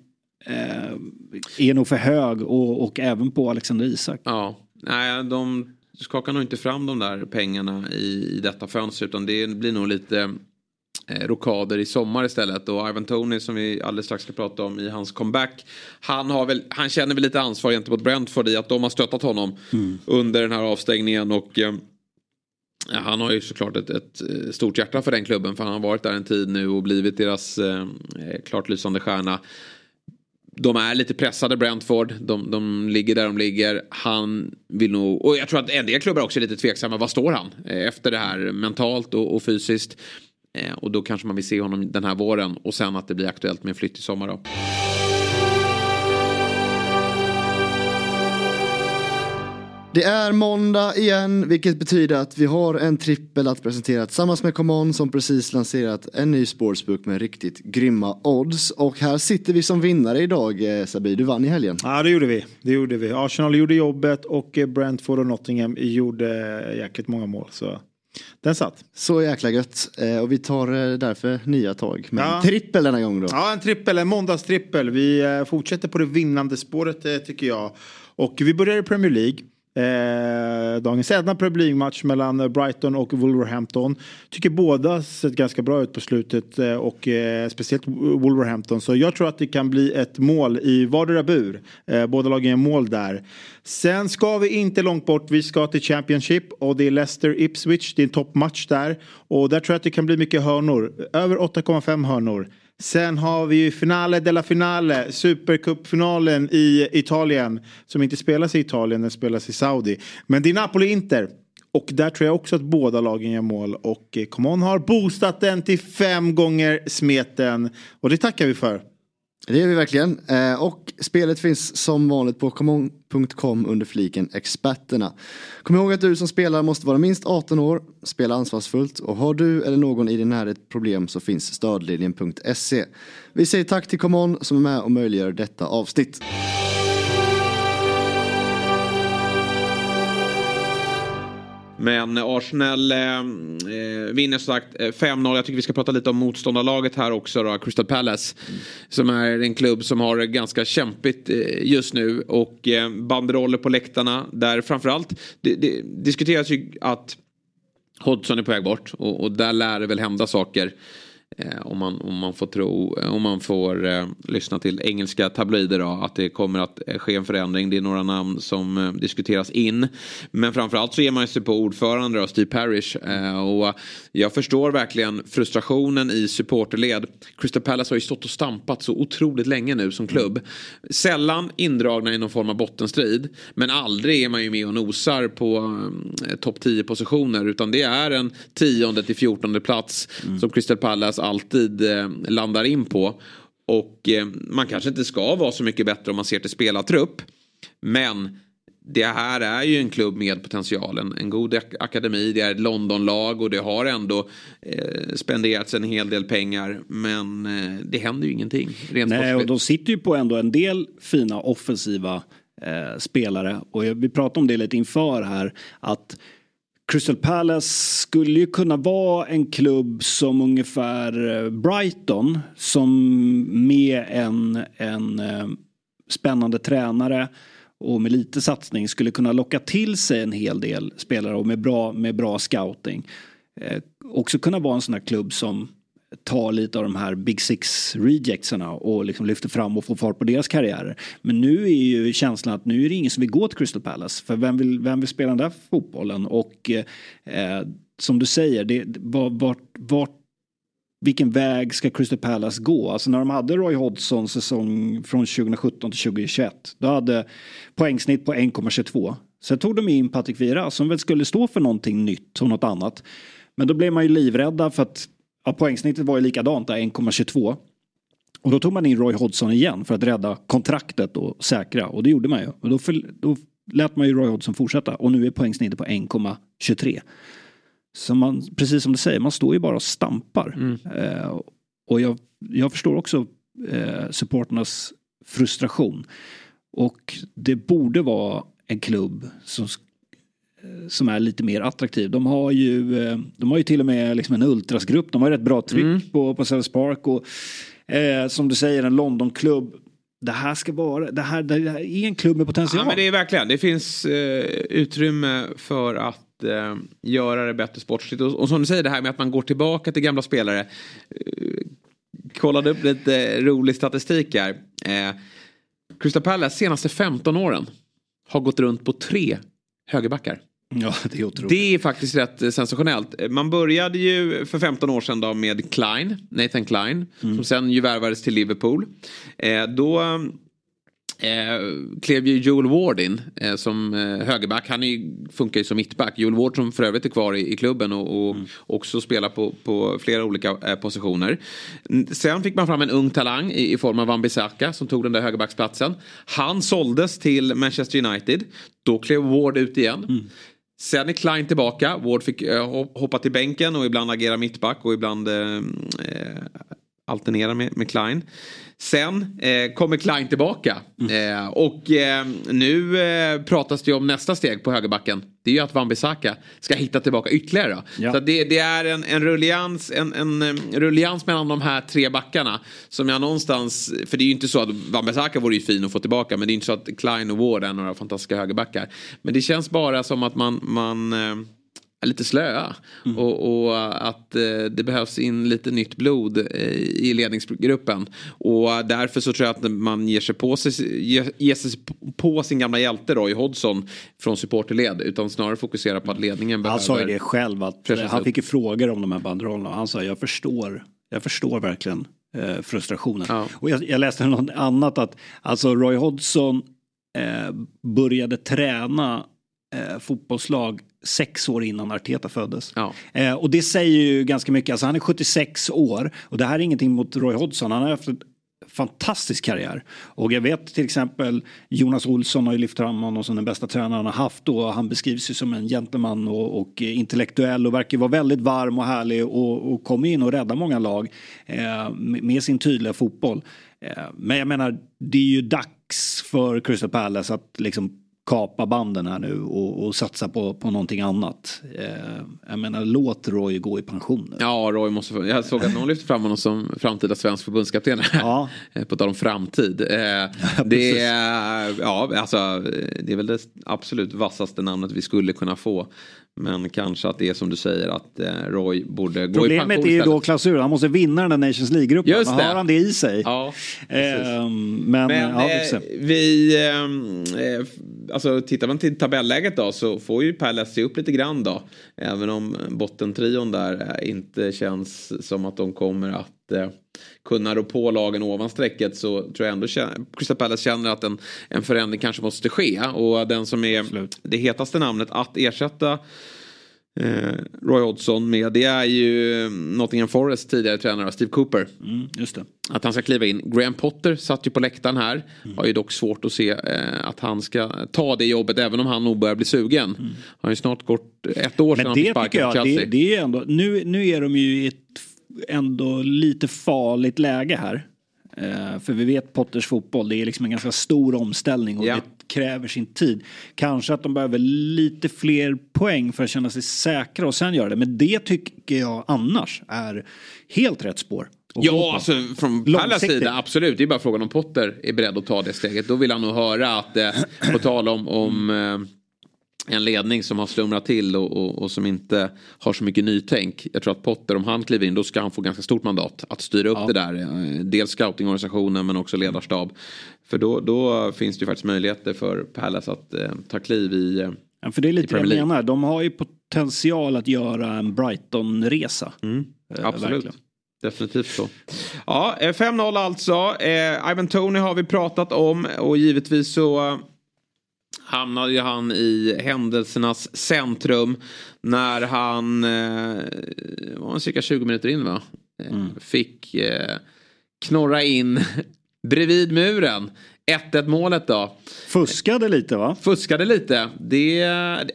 är nog för hög och, och även på Alexander Isak. Ja, nej, de skakar nog inte fram de där pengarna i, i detta fönster utan det blir nog lite eh, rokader i sommar istället. Och Ivan Tony som vi alldeles strax ska prata om i hans comeback. Han, har väl, han känner väl lite ansvar gentemot Brentford i att de har stöttat honom under den här avstängningen. Och eh, han har ju såklart ett, ett eh, stort hjärta för den klubben för han har varit där en tid nu och blivit deras eh, eh, klart lysande stjärna. De är lite pressade Brentford. De, de ligger där de ligger. Han vill nog, och jag tror att en del klubbar också är lite tveksamma. Vad står han eh, efter det här mentalt och, och fysiskt? Eh, och då kanske man vill se honom den här våren och sen att det blir aktuellt med en flytt i sommar då. Det är måndag igen, vilket betyder att vi har en trippel att presentera tillsammans med ComeOn som precis lanserat en ny sportsbook med riktigt grymma odds. Och här sitter vi som vinnare idag, eh, Sabir. Du vann i helgen. Ja, det gjorde vi. Det gjorde vi. Arsenal gjorde jobbet och eh, Brentford och Nottingham gjorde eh, jäkligt många mål. Så den satt. Så jäkla gött. Och vi tar därför nya tag. med Ja. en trippel denna gång då. Ja, en trippel, en måndagstrippel. Vi fortsätter på det vinnande spåret tycker jag. Och vi börjar i Premier League. Eh, dagens enda Premier League-match mellan Brighton och Wolverhampton. Tycker båda sett ganska bra ut på slutet eh, och eh, speciellt Wolverhampton. Så jag tror att det kan bli ett mål i vardera bur. Eh, båda lagen gör mål där. Sen ska vi inte långt bort. Vi ska till Championship och det är Leicester Ipswich. Det är en toppmatch där. Och där tror jag att det kan bli mycket hörnor. Över 8,5 hörnor. Sen har vi ju Finale della Finale, Supercupfinalen i Italien. Som inte spelas i Italien, den spelas i Saudi. Men det är Napoli-Inter. Och där tror jag också att båda lagen gör mål. Och eh, har boostat den till fem gånger smeten. Och det tackar vi för. Det gör vi verkligen. Eh, och spelet finns som vanligt på common.com under fliken experterna. Kom ihåg att du som spelar måste vara minst 18 år, spela ansvarsfullt och har du eller någon i din närhet problem så finns stödlinjen.se. Vi säger tack till Common som är med och möjliggör detta avsnitt. Men Arsenal eh, eh, vinner som sagt eh, 5-0. Jag tycker vi ska prata lite om motståndarlaget här också då, Crystal Palace. Som är en klubb som har det ganska kämpigt eh, just nu. Och eh, banderoller på läktarna. Där framförallt det, det diskuteras ju att Hodgson är på väg bort. Och, och där lär det väl hända saker. Eh, om, man, om man får tro, eh, om man får eh, lyssna till engelska tabloider då, att det kommer att eh, ske en förändring. Det är några namn som eh, diskuteras in. Men framförallt så ger man sig på ordförande då, Steve Parish. Eh, och jag förstår verkligen frustrationen i supporterled. Crystal Palace har ju stått och stampat så otroligt länge nu som klubb. Sällan indragna i någon form av bottenstrid. Men aldrig är man ju med och nosar på eh, topp 10 positioner. Utan det är en tionde till fjortonde plats som Crystal Palace alltid eh, landar in på. Och eh, man kanske inte ska vara så mycket bättre om man ser till spelartrupp. Men det här är ju en klubb med potential. En, god ak- akademi, det är ett Londonlag och det har ändå eh, spenderats en hel del pengar. Men eh, det händer ju ingenting rent Nej, och de sitter ju på ändå en del fina offensiva eh, spelare. Och vi pratade om det lite inför här. Att Crystal Palace skulle ju kunna vara en klubb som ungefär eh, Brighton. Som med en, en eh, spännande tränare och med lite satsning skulle kunna locka till sig en hel del spelare och med bra, med bra scouting. Eh, också kunna vara en sån här klubb som tar lite av de här Big Six rejectsarna och liksom lyfter fram och får fart på deras karriärer. Men nu är ju känslan att nu är det ingen som vill gå till Crystal Palace. För vem vill, vem vill spela den där fotbollen? Och eh, som du säger, det, vart, vart, vilken väg ska Crystal Palace gå? Alltså när de hade Roy Hodgson säsong från 2017 till 2021. Då hade poängsnitt på 1,22. Sen tog de in Patrik Vira som väl skulle stå för någonting nytt och något annat. Men då blev man ju livrädda för att ja, poängsnittet var ju likadant, 1,22. Och då tog man in Roy Hodgson igen för att rädda kontraktet och säkra. Och det gjorde man ju. Och då, för, då lät man ju Roy Hodgson fortsätta. Och nu är poängsnittet på 1,23. Så man, precis som du säger, man står ju bara och stampar. Mm. Eh, och jag, jag förstår också eh, supporternas frustration. Och det borde vara en klubb som som är lite mer attraktiv. De har ju, eh, de har ju till och med liksom en ultrasgrupp. De har rätt bra tryck mm. på, på Sellers Park. Och, eh, som du säger en Londonklubb. Det här ska vara, det här, det här är en klubb med potential. Ja men det är verkligen, det finns eh, utrymme för att eh, göra det bättre sportsligt. Och, och, som du säger det här med att man går tillbaka till gamla spelare. Eh, kollade upp lite rolig statistik här. Eh, Crystal Palace senaste 15 åren har gått runt på tre högerbackar. Ja, (laughs) det är otroligt. Det är faktiskt rätt eh, sensationellt. Man började ju för 15 år sedan då med Klein, Nathan Klein, mm. som sen ju värvades till Liverpool. Eh, då Eh, klev ju Joel Ward in eh, som eh, högerback. Han är, funkar ju som mittback. Joel Ward som för övrigt är kvar i, i klubben och, och mm. också spelar på, på flera olika eh, positioner. Sen fick man fram en ung talang i, i form av Van Bissaka som tog den där högerbacksplatsen. Han såldes till Manchester United. Då klev Ward ut igen. Mm. Sen är Klein tillbaka. Ward fick eh, hoppa till bänken och ibland agera mittback och ibland eh, eh alternera med, med Klein. Sen eh, kommer Klein tillbaka. Mm. Eh, och eh, nu eh, pratas det om nästa steg på högerbacken. Det är ju att Wan-Bissaka ska hitta tillbaka ytterligare. Ja. Så det, det, är en, en rullians, en, en, en rullians mellan de här tre backarna. Som jag någonstans, för det är ju inte så att Wan-Bissaka vore ju fin att få tillbaka. Men det är inte så att Klein och Ward är några fantastiska högerbackar. Men det känns bara som att man, man eh, lite slöa. Mm. Och, och, att eh, det behövs in lite nytt blod eh, i ledningsgruppen. Och därför så tror jag att man ger sig på, sig, ger, ger sig på sin gamla hjälte Roy Hodgson från supporterled. Utan snarare fokusera på att ledningen behöver... Han sa ju det själv att han fick ju frågor om de här banderollerna. Han sa jag förstår, jag förstår verkligen eh, frustrationen. Ja. Och jag, jag, läste något annat att alltså Roy Hodgson eh, började träna eh, fotbollslag sex år innan Arteta föddes. Ja. Eh, och det säger ju ganska mycket. Alltså han är 76 år och det här är ingenting mot Roy Hodgson. Han har haft en fantastisk karriär. Och jag vet till exempel Jonas Olsson har ju lyft fram honom som den bästa tränaren han har haft och han beskrivs ju som en gentleman och, och intellektuell och verkar vara väldigt varm och härlig och, och kommer in och räddar många lag eh, med sin tydliga fotboll. Eh, men jag menar, det är ju dags för Crystal Palace att liksom kapa banden här nu och, och satsa på, på någonting annat. Eh, jag menar låt Roy gå i pension. Ja, Roy måste få, Jag såg att någon lyfte fram honom som framtida svensk förbundskapten. Ja. (laughs) på tal om framtid. Eh, (laughs) det, är, ja, alltså, det är väl det absolut vassaste namnet vi skulle kunna få. Men kanske att det är som du säger att eh, Roy borde gå Problemet i pension är ju då klausuren, han måste vinna den där Nations League-gruppen. Just det. Har han det i sig? Ja, eh, men, men ja, eh, vi, ehm, eh, alltså tittar man till tabelläget då så får ju Palace se upp lite grann då. Även om bottentrion där eh, inte känns som att de kommer att eh, kunna rå på lagen ovan strecket så tror jag ändå Crystal Palace känner att en, en förändring kanske måste ske. Och den som är Absolut. det hetaste namnet att ersätta eh, Roy Hodgson med det är ju Nottingham Forest tidigare tränare Steve Cooper. Mm, just det. Att han ska kliva in. Graham Potter satt ju på läktaren här. Mm. Har ju dock svårt att se eh, att han ska ta det jobbet även om han nog börjar bli sugen. Mm. Han har ju snart gått ett år sedan han fick sparken Chelsea. Det, det är ändå, nu, nu är de ju i ett ändå lite farligt läge här. Uh, för vi vet Potters fotboll, det är liksom en ganska stor omställning och yeah. det kräver sin tid. Kanske att de behöver lite fler poäng för att känna sig säkra och sen göra det. Men det tycker jag annars är helt rätt spår. Ja, alltså från Pallas sida absolut. Det är bara frågan om Potter är beredd att ta det steget. Då vill han nog höra att, eh, på tal om, om eh, en ledning som har slumrat till och, och, och som inte har så mycket nytänk. Jag tror att Potter, om han kliver in, då ska han få ganska stort mandat att styra upp det där. Eh, Dels scoutingorganisationen men också ledarstab. För då, då finns det ju faktiskt möjligheter för Pallas att eh, ta kliv i... Eh, Ja, för det är lite det jag menar. De har ju potential att göra en Brighton-resa. Eh, Absolut. verkligen. Definitivt så. Ja, eh, 5-0 alltså. Eh, Ivan Tony har vi pratat om och givetvis så hamnade ju han i händelsernas centrum när han, eh, var han cirka 20 minuter in va? Eh, Fick eh, knorra in (laughs) bredvid muren. 1-1 målet då. Fuskade lite va? Fuskade lite. Det,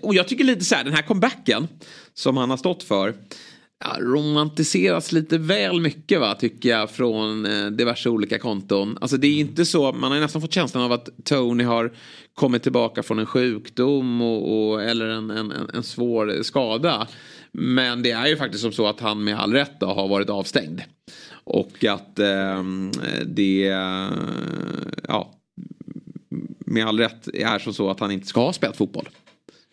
och jag tycker lite så här, den här comebacken som han har stått för. Ja, romantiseras lite väl mycket va, tycker jag från eh, diverse olika konton. Alltså det är inte så, man har nästan fått känslan av att Tony har kommit tillbaka från en sjukdom och, och, eller en, en, en, svår skada. Men det är ju faktiskt som så att han med all rätt då har varit avstängd. Och att ehm, det, eh, ja, med all rätt är som så att han inte ska ha spelat fotboll.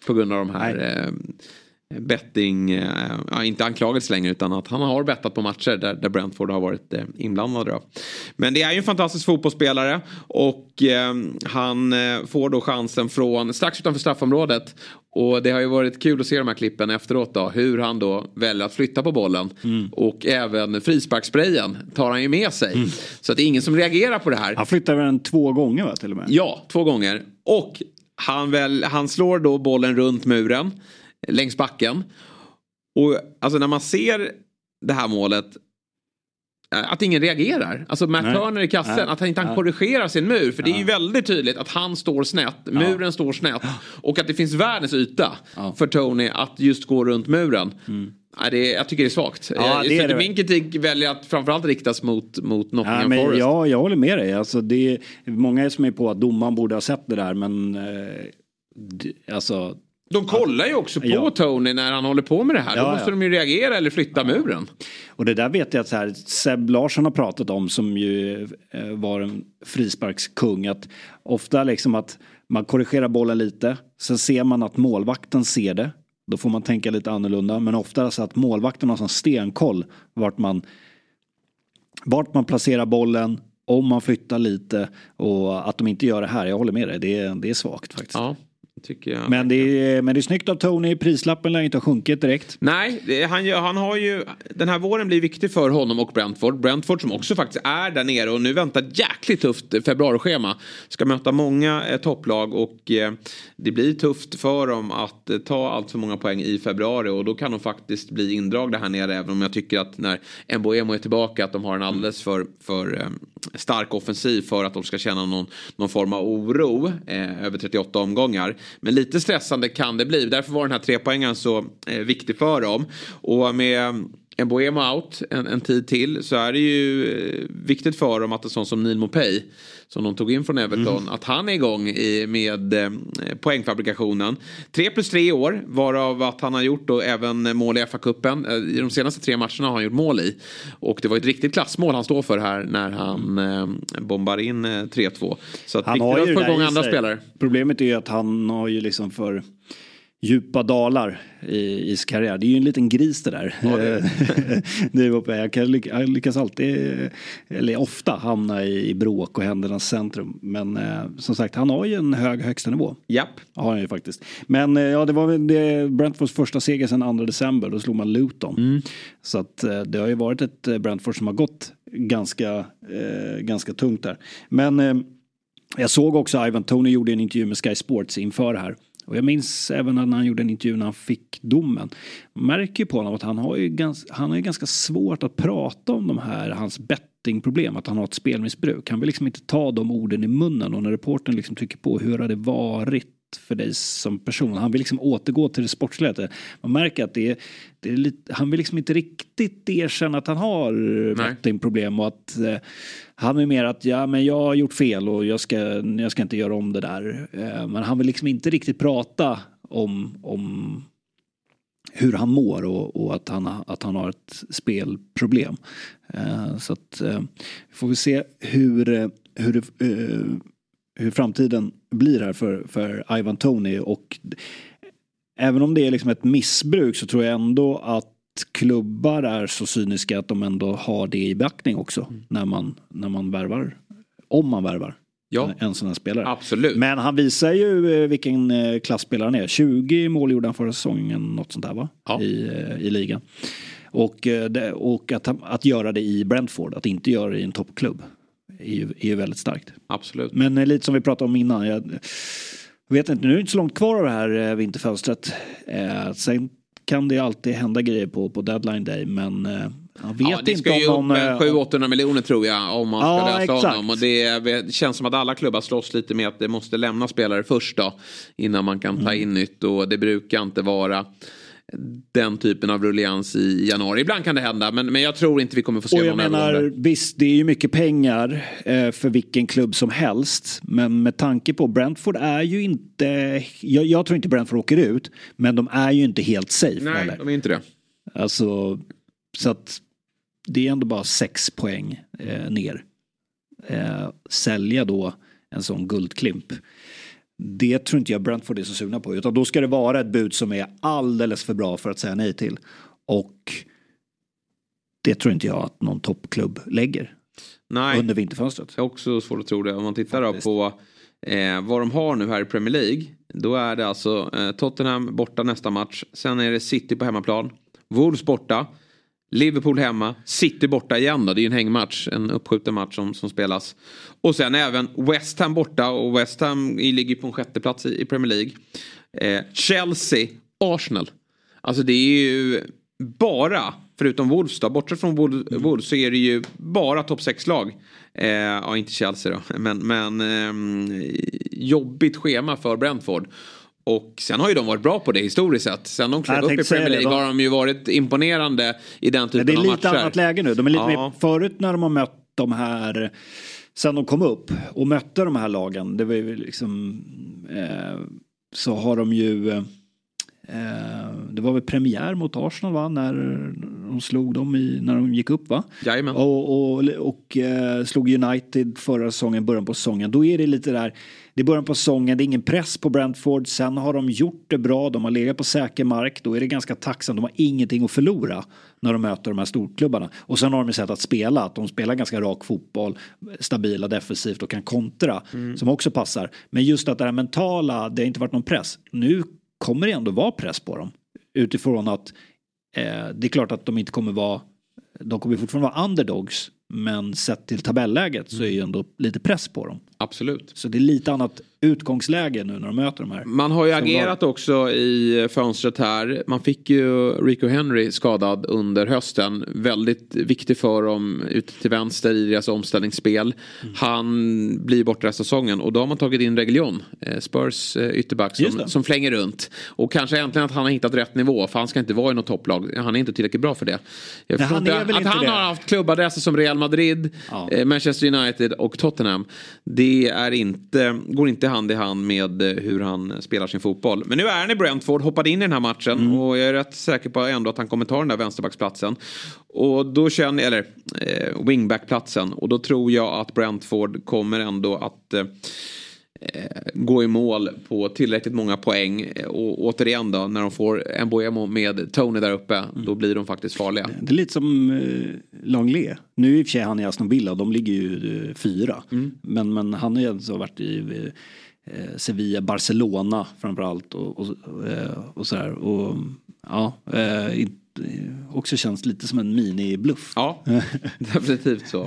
På grund av de här eh, betting, eh, ja, inte anklagelse längre utan att han har bettat på matcher där, där Brentford har varit eh, inblandade. Då. Men det är ju en fantastisk fotbollsspelare och eh, han eh, får då chansen från strax utanför straffområdet. Och det har ju varit kul att se de här klippen efteråt då. Hur han då väljer att flytta på bollen. Och även frisparkssprayen tar han ju med sig. Så att det är ingen som reagerar på det här. Han flyttade den två gånger va till och med? Ja, två gånger. Och han, väl, han slår då bollen runt muren. Längs backen. Och alltså när man ser det här målet. eh, Att ingen reagerar. Alltså Matt Nej. Turner i kassen. Nej. Att han inte han korrigerar sin mur. För det är ju väldigt tydligt att han står snett. Muren står snett. Och att det finns världens yta. För Tony att just gå runt muren. Nej, det är, jag tycker det är svagt. Mm. Ja, det är det. Min kritik väljer att framförallt riktas mot, mot Ja, Nottingham men Forest. ja, jag håller med dig. Alltså, det är många som är på att domaren borde ha sett det där men eh, alltså De kollar ju också på Ja. Tony när han håller på med det här. Ja, Då måste ja. de ju reagera eller flytta muren. Och det där vet jag att så här, Seb Larsson har pratat om som ju eh, var en frisparkskung. Att ofta liksom att man korrigerar bollen lite. Sen ser man att målvakten ser det. Då får man tänka lite annorlunda. Men ofta så att målvakten har sån stenkoll vart man, vart man placerar bollen. Om man flyttar lite och att de inte gör det här. Jag håller med dig. Det är, det är svagt faktiskt. Ja. Men, det är, men det är snyggt av Tony. Prislappen lär inte ha sjunkit direkt. Nej, det, han, gör- han har ju... Den här våren blir viktig för honom och Brentford. Brentford som också faktiskt är där nere och nu väntar jäkligt tufft februarischema. Ska möta många eh, topplag och eh, det blir tufft för dem att eh, ta allt för många poäng i februari och då kan de faktiskt bli indragna här nere även om jag tycker att när Mboemo är tillbaka att de har en alldeles för, för eh, stark offensiv för att de ska känna någon, någon form av oro eh, över 38 omgångar. Men lite stressande kan det bli. Därför var den här trepoängaren så eh, viktig för dem. Och med en Boemo out en, en tid till så är det ju eh, viktigt för dem att en sån som Neil Mopay som de tog in från Everton, att han är igång i, med eh, poängfabrikationen. 3 plus 3 år, varav att han har gjort då även mål i FA-cupen. Eh, I de senaste tre matcherna har han gjort mål i. Och det var ett riktigt klassmål han står för här när han eh, bombar in eh, 3-2. Så att Han har ju att få igång andra spelare. Problemet är ju att han har ju liksom för djupa dalar i, i sin karriär. Det är ju en liten gris det där. (laughs) det är uppe. Jag, kan, jag lyckas alltid, eller ofta, hamna i, i bråk och händernas centrum. Men eh, som sagt, han har ju en hög högsta nivå. Japp. Har han ju faktiskt. Men eh, ja, det var väl det, Brentfords första seger sedan 2 december. Då slog man Luton. Så att eh, det har ju varit ett eh, Brentford som har gått ganska, eh, ganska tungt där. Men eh, jag såg också Ivan Tony gjorde en intervju med Sky Sports inför det här. Och jag minns även när han gjorde en intervju när han fick domen. Man märker ju på honom att han har ju ganska, han har ju ganska svårt att prata om de här, hans bettingproblem, att han har ett spelmissbruk. Han vill liksom inte ta de orden i munnen och när reportern liksom trycker på hur har det varit för dig som person. Han vill liksom återgå till det sportsliga. Man märker att det är, det är lite, han vill liksom inte riktigt erkänna att han har bettingproblem och att eh, han är mer att ja men jag har gjort fel och jag ska, jag ska inte göra om det där. Eh, men han vill liksom inte riktigt prata om, om hur han mår och, och, att, han, att han har ett spelproblem. Eh, så att eh, får vi se hur, hur, eh, hur framtiden blir här för, för Ivan Tony och även om det är liksom ett missbruk så tror jag ändå att klubbar är så cyniska att de ändå har det i beaktning också mm. när, man, när man värvar. Om man värvar ja. en sån här spelare. Absolut. Men han visar ju eh, vilken eh, klassspelare han är. 20 mål gjorde han förra säsongen, något sånt där va? Ja. I, eh, i ligan. Och, och att, att göra det i Brentford, att inte göra det i en toppklubb. Är ju, är ju väldigt starkt. Absolut. Men lite som vi pratade om innan. Jag vet inte, nu är det inte så långt kvar av det här vinterfönstret. sen kan det alltid hända grejer på, på deadline day men jag vet ja, det ska ju upp 700-800 miljoner tror jag om man ska ja, lösa exakt. honom. Och det, känns som att alla klubbar slåss lite med att det måste lämna spelare först då. Innan man kan ta mm. in nytt och det brukar inte vara den typen av rullians i januari. Ibland kan det hända men, men jag tror inte vi kommer få se och jag någon menar, Visst det är ju mycket pengar eh, för vilken klubb som helst. Men med tanke på Brentford är ju inte, jag, jag, tror inte Brentford åker ut. Men de är ju inte helt safe. Nej eller? de är inte det. Alltså så att det är ändå bara sex poäng eh, ner. Eh, sälja då en sån guldklimp. Det tror inte jag Brentford är så sugna på. Utan då ska det vara ett bud som är alldeles för bra för att säga nej till. Och det tror inte jag att någon toppklubb lägger. Nej. Under vinterfönstret. Det är också svårt att tro det. Om man tittar då på eh, vad de har nu här i Premier League. Då är det alltså eh, Tottenham borta nästa match. Sen är det City på hemmaplan. Wolves borta. Liverpool hemma, City borta igen då. Det är ju en hängmatch, en uppskjuten match som, som spelas. Och sen även West Ham borta och West Ham ligger på en sjätteplats i, i Premier League. Eh, Chelsea, Arsenal. Alltså det är ju bara, förutom Wolves då, bortsett från Wolves, mm. så är det ju bara topp 6-lag. Eh, ja, inte Chelsea då, men, men eh, jobbigt schema för Brentford. Och sen har ju de varit bra på det historiskt sett. Sen de klev upp i Premier League har de ju varit imponerande i den typen av matcher. Det är lite annat läge nu. De är lite ja. mer, förut när de har mött de här, sen de kom upp och mötte de här lagen, det var ju liksom, eh, så har de ju eh, det var väl premiär mot Arsenal va? När de slog dem i, när de gick upp va? Jajamän. Och, och, och eh, slog United förra säsongen, början på säsongen. Då är det lite där det är början på säsongen, det är ingen press på Brentford. Sen har de gjort det bra, de har legat på säker mark. Då är det ganska tacksamt, de har ingenting att förlora när de möter de här storklubbarna. Och sen har de ju sett att spela, att de spelar ganska rak fotboll, stabila defensivt och kan kontra. Mm. Som också passar. Men just att det här mentala, det har inte varit någon press. Nu kommer det ändå vara press på dem. Utifrån att eh, det är klart att de inte kommer vara, de kommer fortfarande vara underdogs. Men sett till tabelläget så är ju ändå lite press på dem. Absolut. Så det är lite annat utgångsläge nu när de möter de här. Man har ju agerat också i fönstret här. Man fick ju Rico Henry skadad under hösten. Väldigt viktig för dem ute till vänster i deras omställningsspel. Mm. Han blir borta resten av säsongen och då har man tagit in Reguilon, eh, Spurs eh, ytterback som, som flänger runt. Och kanske äntligen att han har hittat rätt nivå för han ska inte vara i något topplag. Han är inte tillräckligt bra för det. Jag Nej, han inte, att han det. har haft klubbadresser som Real Madrid, ja. Eh, Manchester United och Tottenham. Det är inte, går inte hand i hand med eh, hur han spelar sin fotboll. Men nu är han i Brentford, hoppade in i den här matchen mm. och jag är rätt säker på ändå att han kommer ta den där vänsterbacksplatsen. Och då känner, eller eh, wingbackplatsen. Och då tror jag att Brentford kommer ändå att eh, Eh, gå i mål på tillräckligt många poäng. Och återigen då, när de får en Boemo med Tony där uppe, mm. då blir de faktiskt farliga. Det är lite som eh, Langley. Nu i och för sig han i Aston Villa, de ligger ju eh, fyra. Mm. Men, men han har ju alltså varit i eh, Sevilla, Barcelona framförallt och, och, eh, och sådär. Och ja, eh, också känns lite som en mini-bluff. Ja, (laughs) definitivt så.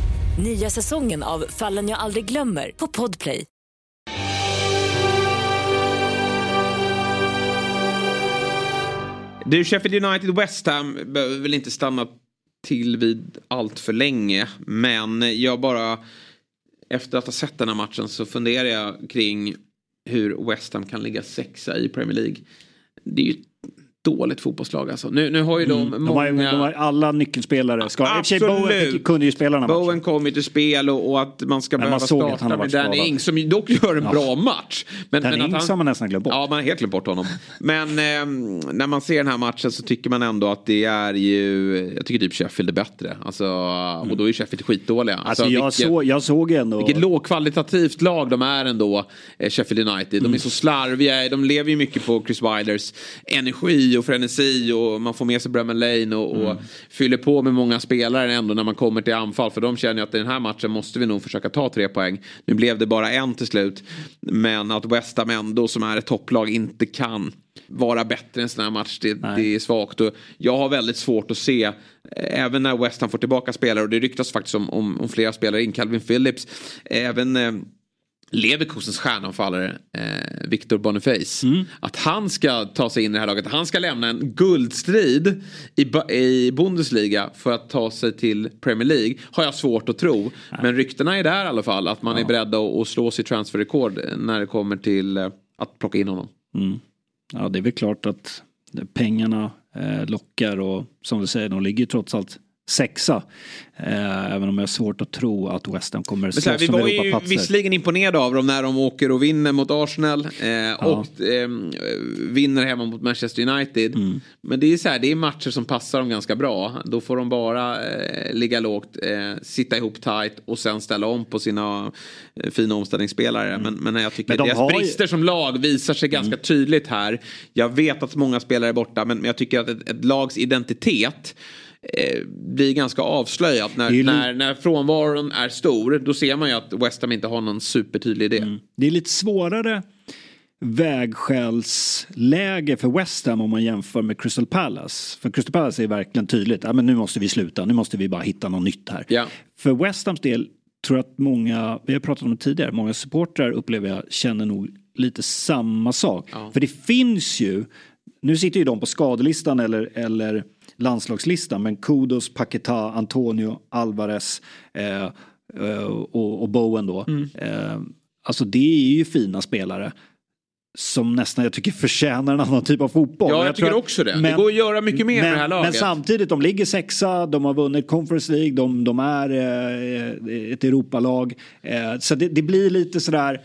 Nya säsongen av Fallen jag aldrig glömmer på Podplay. Du, Sheffield United West Ham behöver väl inte stanna till vid allt för länge. Men jag bara, efter att ha sett den här matchen så funderar jag kring hur West Ham kan ligga sexa i Premier League. Det är ju dåligt fotbollslag alltså. Nu, nu har ju de Mm. många... De, har, de har alla nyckelspelare. Ska, Absolut. Bowen kunde ju spela den här matchen. Kom ju till spel och, och att man ska Men man behöva såg att han starta med Danny. Ings som dock gör en Ja. bra match. Men, Danny Ings har man nästan glömt bort. Ja, man har helt glömt bort honom. Men ehm, när man ser den här matchen så tycker man ändå att det är ju, jag tycker typ Sheffield är bättre. Alltså, och då är Sheffield skitdåliga. Alltså, jag, vilket- såg, jag såg ändå... vilket lågkvalitativt lag de är ändå, eh, Sheffield United. Mm. De är så slarviga, de lever ju mycket på Chris Wilers energi och frenesi och man får med sig Bremen Lane och, och Mm. fyller på med många spelare ändå när man kommer till anfall. För de känner att i den här matchen måste vi nog försöka ta tre poäng. Nu blev det bara en till slut. Men att West Ham ändå som är ett topplag inte kan vara bättre än en sån här match. Det, det är svagt. Och jag har väldigt svårt att se, eh, även när West Ham får tillbaka spelare, och det ryktas faktiskt om, om, om flera spelare in, Calvin Phillips, även eh, Leverkusens stjärnanfallare eh, Victor Boniface. Att han ska ta sig in i det här laget. Han ska lämna en guldstrid i, i Bundesliga för att ta sig till Premier League. Har jag svårt att tro. Men ryktena är där i alla fall. Att man är beredd att, slå sitt transferrekord när det kommer till eh, att plocka in honom. Mm. Ja, det är väl klart att pengarna eh, lockar och som du säger, de ligger trots allt sexa. Eh, även om jag har svårt att tro att West Ham kommer slåss vi om var ju visserligen imponerade av dem när de åker och vinner mot Arsenal eh, och eh, vinner hemma mot Manchester United. Mm. Men det är så här, det är matcher som passar dem ganska bra. Då får de bara eh, ligga lågt, eh, sitta ihop tight och sen ställa om på sina fina omställningsspelare. Men, men jag tycker Mm. Men de deras ju- Mm. brister som lag visar sig ganska tydligt här. Jag vet att många spelare är borta men, men jag tycker att ett, ett lags identitet eh, blir ganska avslöjat. När, Det är ju li- när, när frånvaron är stor då ser man ju att West Ham inte har någon supertydlig idé. Mm. Det är lite svårare vägskälsläge för West Ham om man jämför med Crystal Palace. För Crystal Palace är verkligen tydligt, ja, men nu måste vi sluta, nu måste vi bara hitta något nytt här. Ja. För West Hams del tror jag att många, vi har pratat om det tidigare, många supportrar upplever jag känner nog lite samma sak. För det finns ju, nu sitter ju de på skadelistan eller, eller landslagslistan, men Kudos, Paquetá, Antonio, Alvarez eh, eh, och, och Bowen då. Eh, alltså det är ju fina spelare som nästan jag tycker förtjänar en annan typ av fotboll. Ja, jag tror tycker också det. Det går att göra mycket mer med men, det här laget. Men samtidigt, de ligger sexa, de har vunnit Conference League, de, de är eh, ett Europalag. Eh, så det, det blir lite sådär...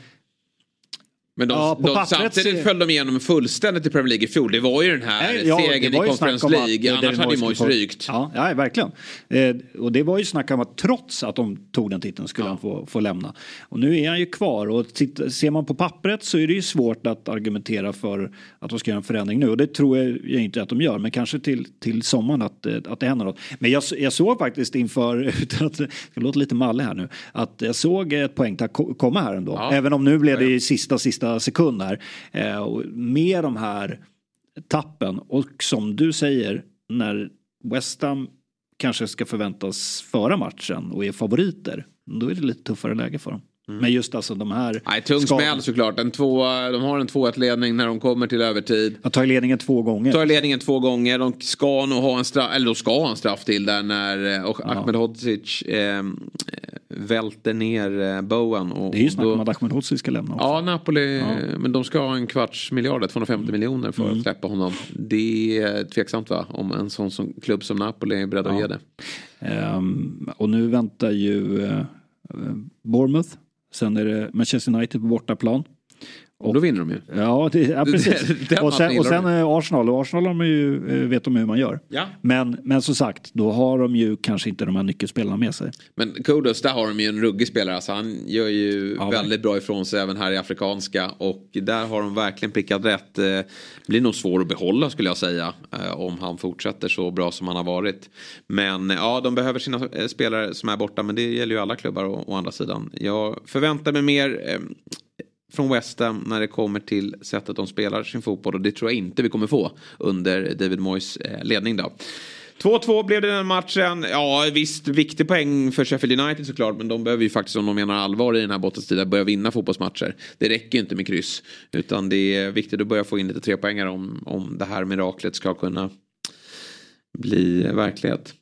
Men de, Ja, de, pappret samtidigt föll de igenom fullständigt i Premier League i fjol. Det var ju den här Nej, ja, segern i ju Conference att, League. eh, Annars hade ju få- rykt. Ja, ja verkligen. Eh, och det var ju snack om att trots att de tog den titeln skulle han få, få lämna. Och nu är han ju kvar och titt- ser man på pappret så är det ju svårt att argumentera för att de ska göra en förändring nu. Och det tror jag ju inte att de gör, men kanske till, till sommaren att, eh, att det händer något. Men jag, jag såg faktiskt inför, (laughs) utan att det låter lite malle här nu, att jag såg ett poängtapp ko- komma här ändå. Ja. Även om nu blev det i sista, sista sekund här. Eh, och med de här tappen och som du säger när West Ham kanske ska förväntas föra matchen och är favoriter då är det lite tuffare läge för dem. Men just alltså de här... Mm. Nej, tung smäll såklart. En två, de har en 2-1 ledning när de kommer till övertid. Att ta ledningen två gånger. Tar ledningen två gånger. De ska nog ha en straff, eller de ska ha en straff till där när eh, och Ahmed Hodzic eh, välter ner eh, Bowen. Och, Det är ju snack om att Ahmedhodzic ska lämna också. Ja, Napoli, men de ska ha en kvarts miljard, 250 miljoner för Mm. att släppa honom. Det är tveksamt va, om en sån som, klubb som Napoli är beredd att Ja. ge det. Ehm, och nu väntar ju eh, Bournemouth. Sen är det Manchester United på bortaplan. Och då vinner de ju. Ja, det, ja (laughs) precis. Och sen, och sen eh, Arsenal, och Arsenal man ju, eh, vet de hur man gör. Ja. Men, men som sagt, då har de ju kanske inte de här nyckelspelarna med sig. Men Kudos, där har de ju en ruggig spelare. Alltså, han gör ju Ja, väldigt bra ifrån sig även här i Afrikanska. Och där har de verkligen prickat rätt. Eh, blir nog svår att behålla skulle jag säga. Om han fortsätter så bra som han har varit. Men ja, de behöver sina spelare som är borta. Men det gäller ju alla klubbar å, å andra sidan. Jag förväntar mig mer från West Ham när det kommer till sättet de spelar sin fotboll. Och det tror jag inte vi kommer få under David Moyes eh, ledning då. 2-2 blev det den matchen. Ja visst, viktig poäng för Sheffield United såklart. Men de behöver ju faktiskt om de menar allvar i den här bottenstriden börja vinna fotbollsmatcher. Det räcker ju inte med kryss. Utan det är viktigt att börja få in lite trepoängare om, om det här miraklet ska kunna bli verklighet.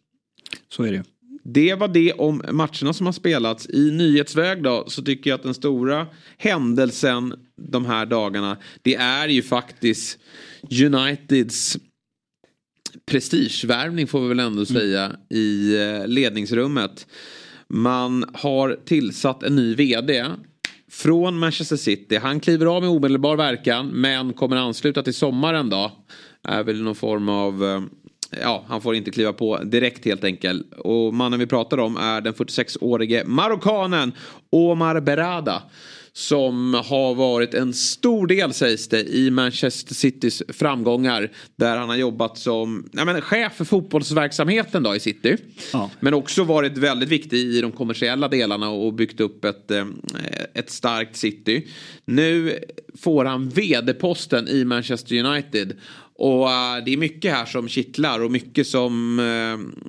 Så är det ju. Det var det om matcherna som har spelats. I nyhetsväg då så tycker jag att den stora händelsen de här dagarna det är ju faktiskt Uniteds prestigevärvning får vi väl ändå säga i eh, ledningsrummet. Man har tillsatt en ny vd från Manchester City. Han kliver av med omedelbar verkan men kommer ansluta till sommaren då. Är väl någon form av eh, Ja, han får inte kliva på direkt helt enkelt. Och mannen vi pratar om är den 46-årige marockanen Omar Berada. Som har varit en stor del sägs det i Manchester Citys framgångar. Där han har jobbat som ja, men, chef för fotbollsverksamheten då i City. Ja. Men också varit väldigt viktig i de kommersiella delarna och byggt upp ett, eh, ett starkt City. Nu får han vd-posten i Manchester United. Och eh, det är mycket här som kittlar och mycket som eh,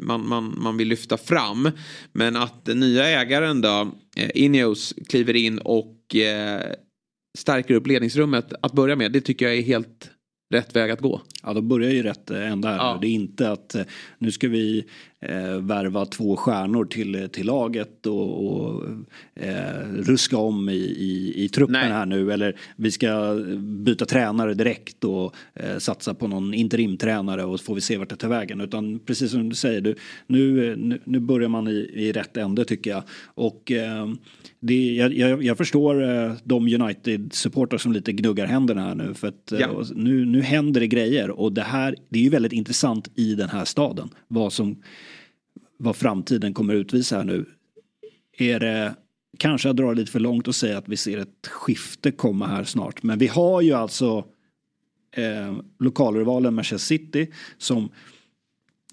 man, man, man vill lyfta fram. Men att den nya ägaren då, Ineos, kliver in och eh, stärker upp ledningsrummet att börja med. Det tycker jag är helt rätt väg att gå. Ja, då börjar ju rätt eh, ända här. Ja. Det är inte att eh, nu ska vi eh, värva två stjärnor till, till laget och, och eh, ruska om i, i, i truppen Nej. här nu. Eller vi ska byta tränare direkt och eh, satsa på någon interimtränare och så får vi se vart det tar vägen. Utan precis som du säger, du, nu, nu, nu börjar man i, i rätt ände tycker jag. Och eh, det, jag, jag, jag förstår eh, de United-supportrar som lite gnuggar händerna här nu. För att eh, Ja. nu, nu händer det grejer och det här det är ju väldigt intressant i den här staden. Vad, som, vad framtiden kommer utvisa här nu. Är det kanske jag drar lite för långt och säga att vi ser ett skifte komma här snart. Men vi har ju alltså eh, lokalrivalen Manchester City som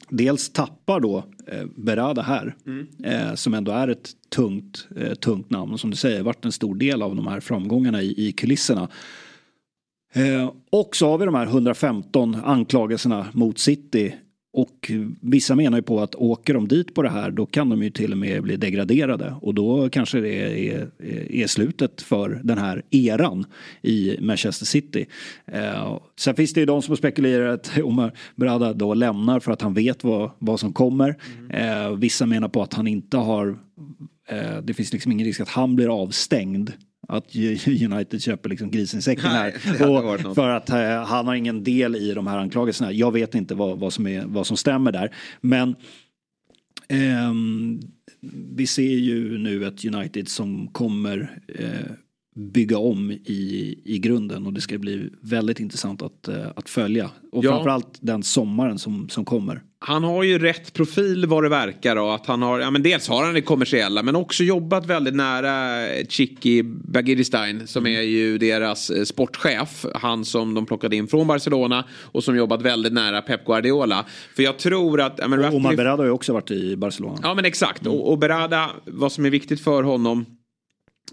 dels tappar då eh, Berada här. Eh, som ändå är ett tungt, eh, tungt namn och som du säger varit en stor del av de här framgångarna i, i kulisserna. Eh, och så har vi de här 115 anklagelserna mot City. Och vissa menar ju på att åker de dit på det här då kan de ju till och med bli degraderade. Och då kanske det är, är, slutet för den här eran i Manchester City. Eh, sen finns det ju de som har spekulerat att (laughs) Omar Berada då lämnar för att han vet vad, vad som kommer. Eh, vissa menar på att han inte har eh, det finns liksom ingen risk att han blir avstängd. Att United köper liksom grisen i säcken Nej, här. något. för att eh, han har ingen del i de här anklagelserna. Jag vet inte vad, vad, som, är, vad som stämmer där. Men ehm, vi ser ju nu ett United som kommer eh, bygga om i, i grunden och det ska bli väldigt intressant att, eh, att följa. Och Ja. framförallt den sommaren som, som kommer. Han har ju rätt profil vad det verkar och att han har, ja men dels har han det kommersiella men också jobbat väldigt nära Chicky Bagiristein som är ju deras eh, sportchef. Han som de plockade in från Barcelona och som jobbat väldigt nära Pep Guardiola. För jag tror att... Ja, men Och Omar Ratcliffe- Berada har ju också varit i Barcelona. Ja men exakt. Och, och Berada, vad som är viktigt för honom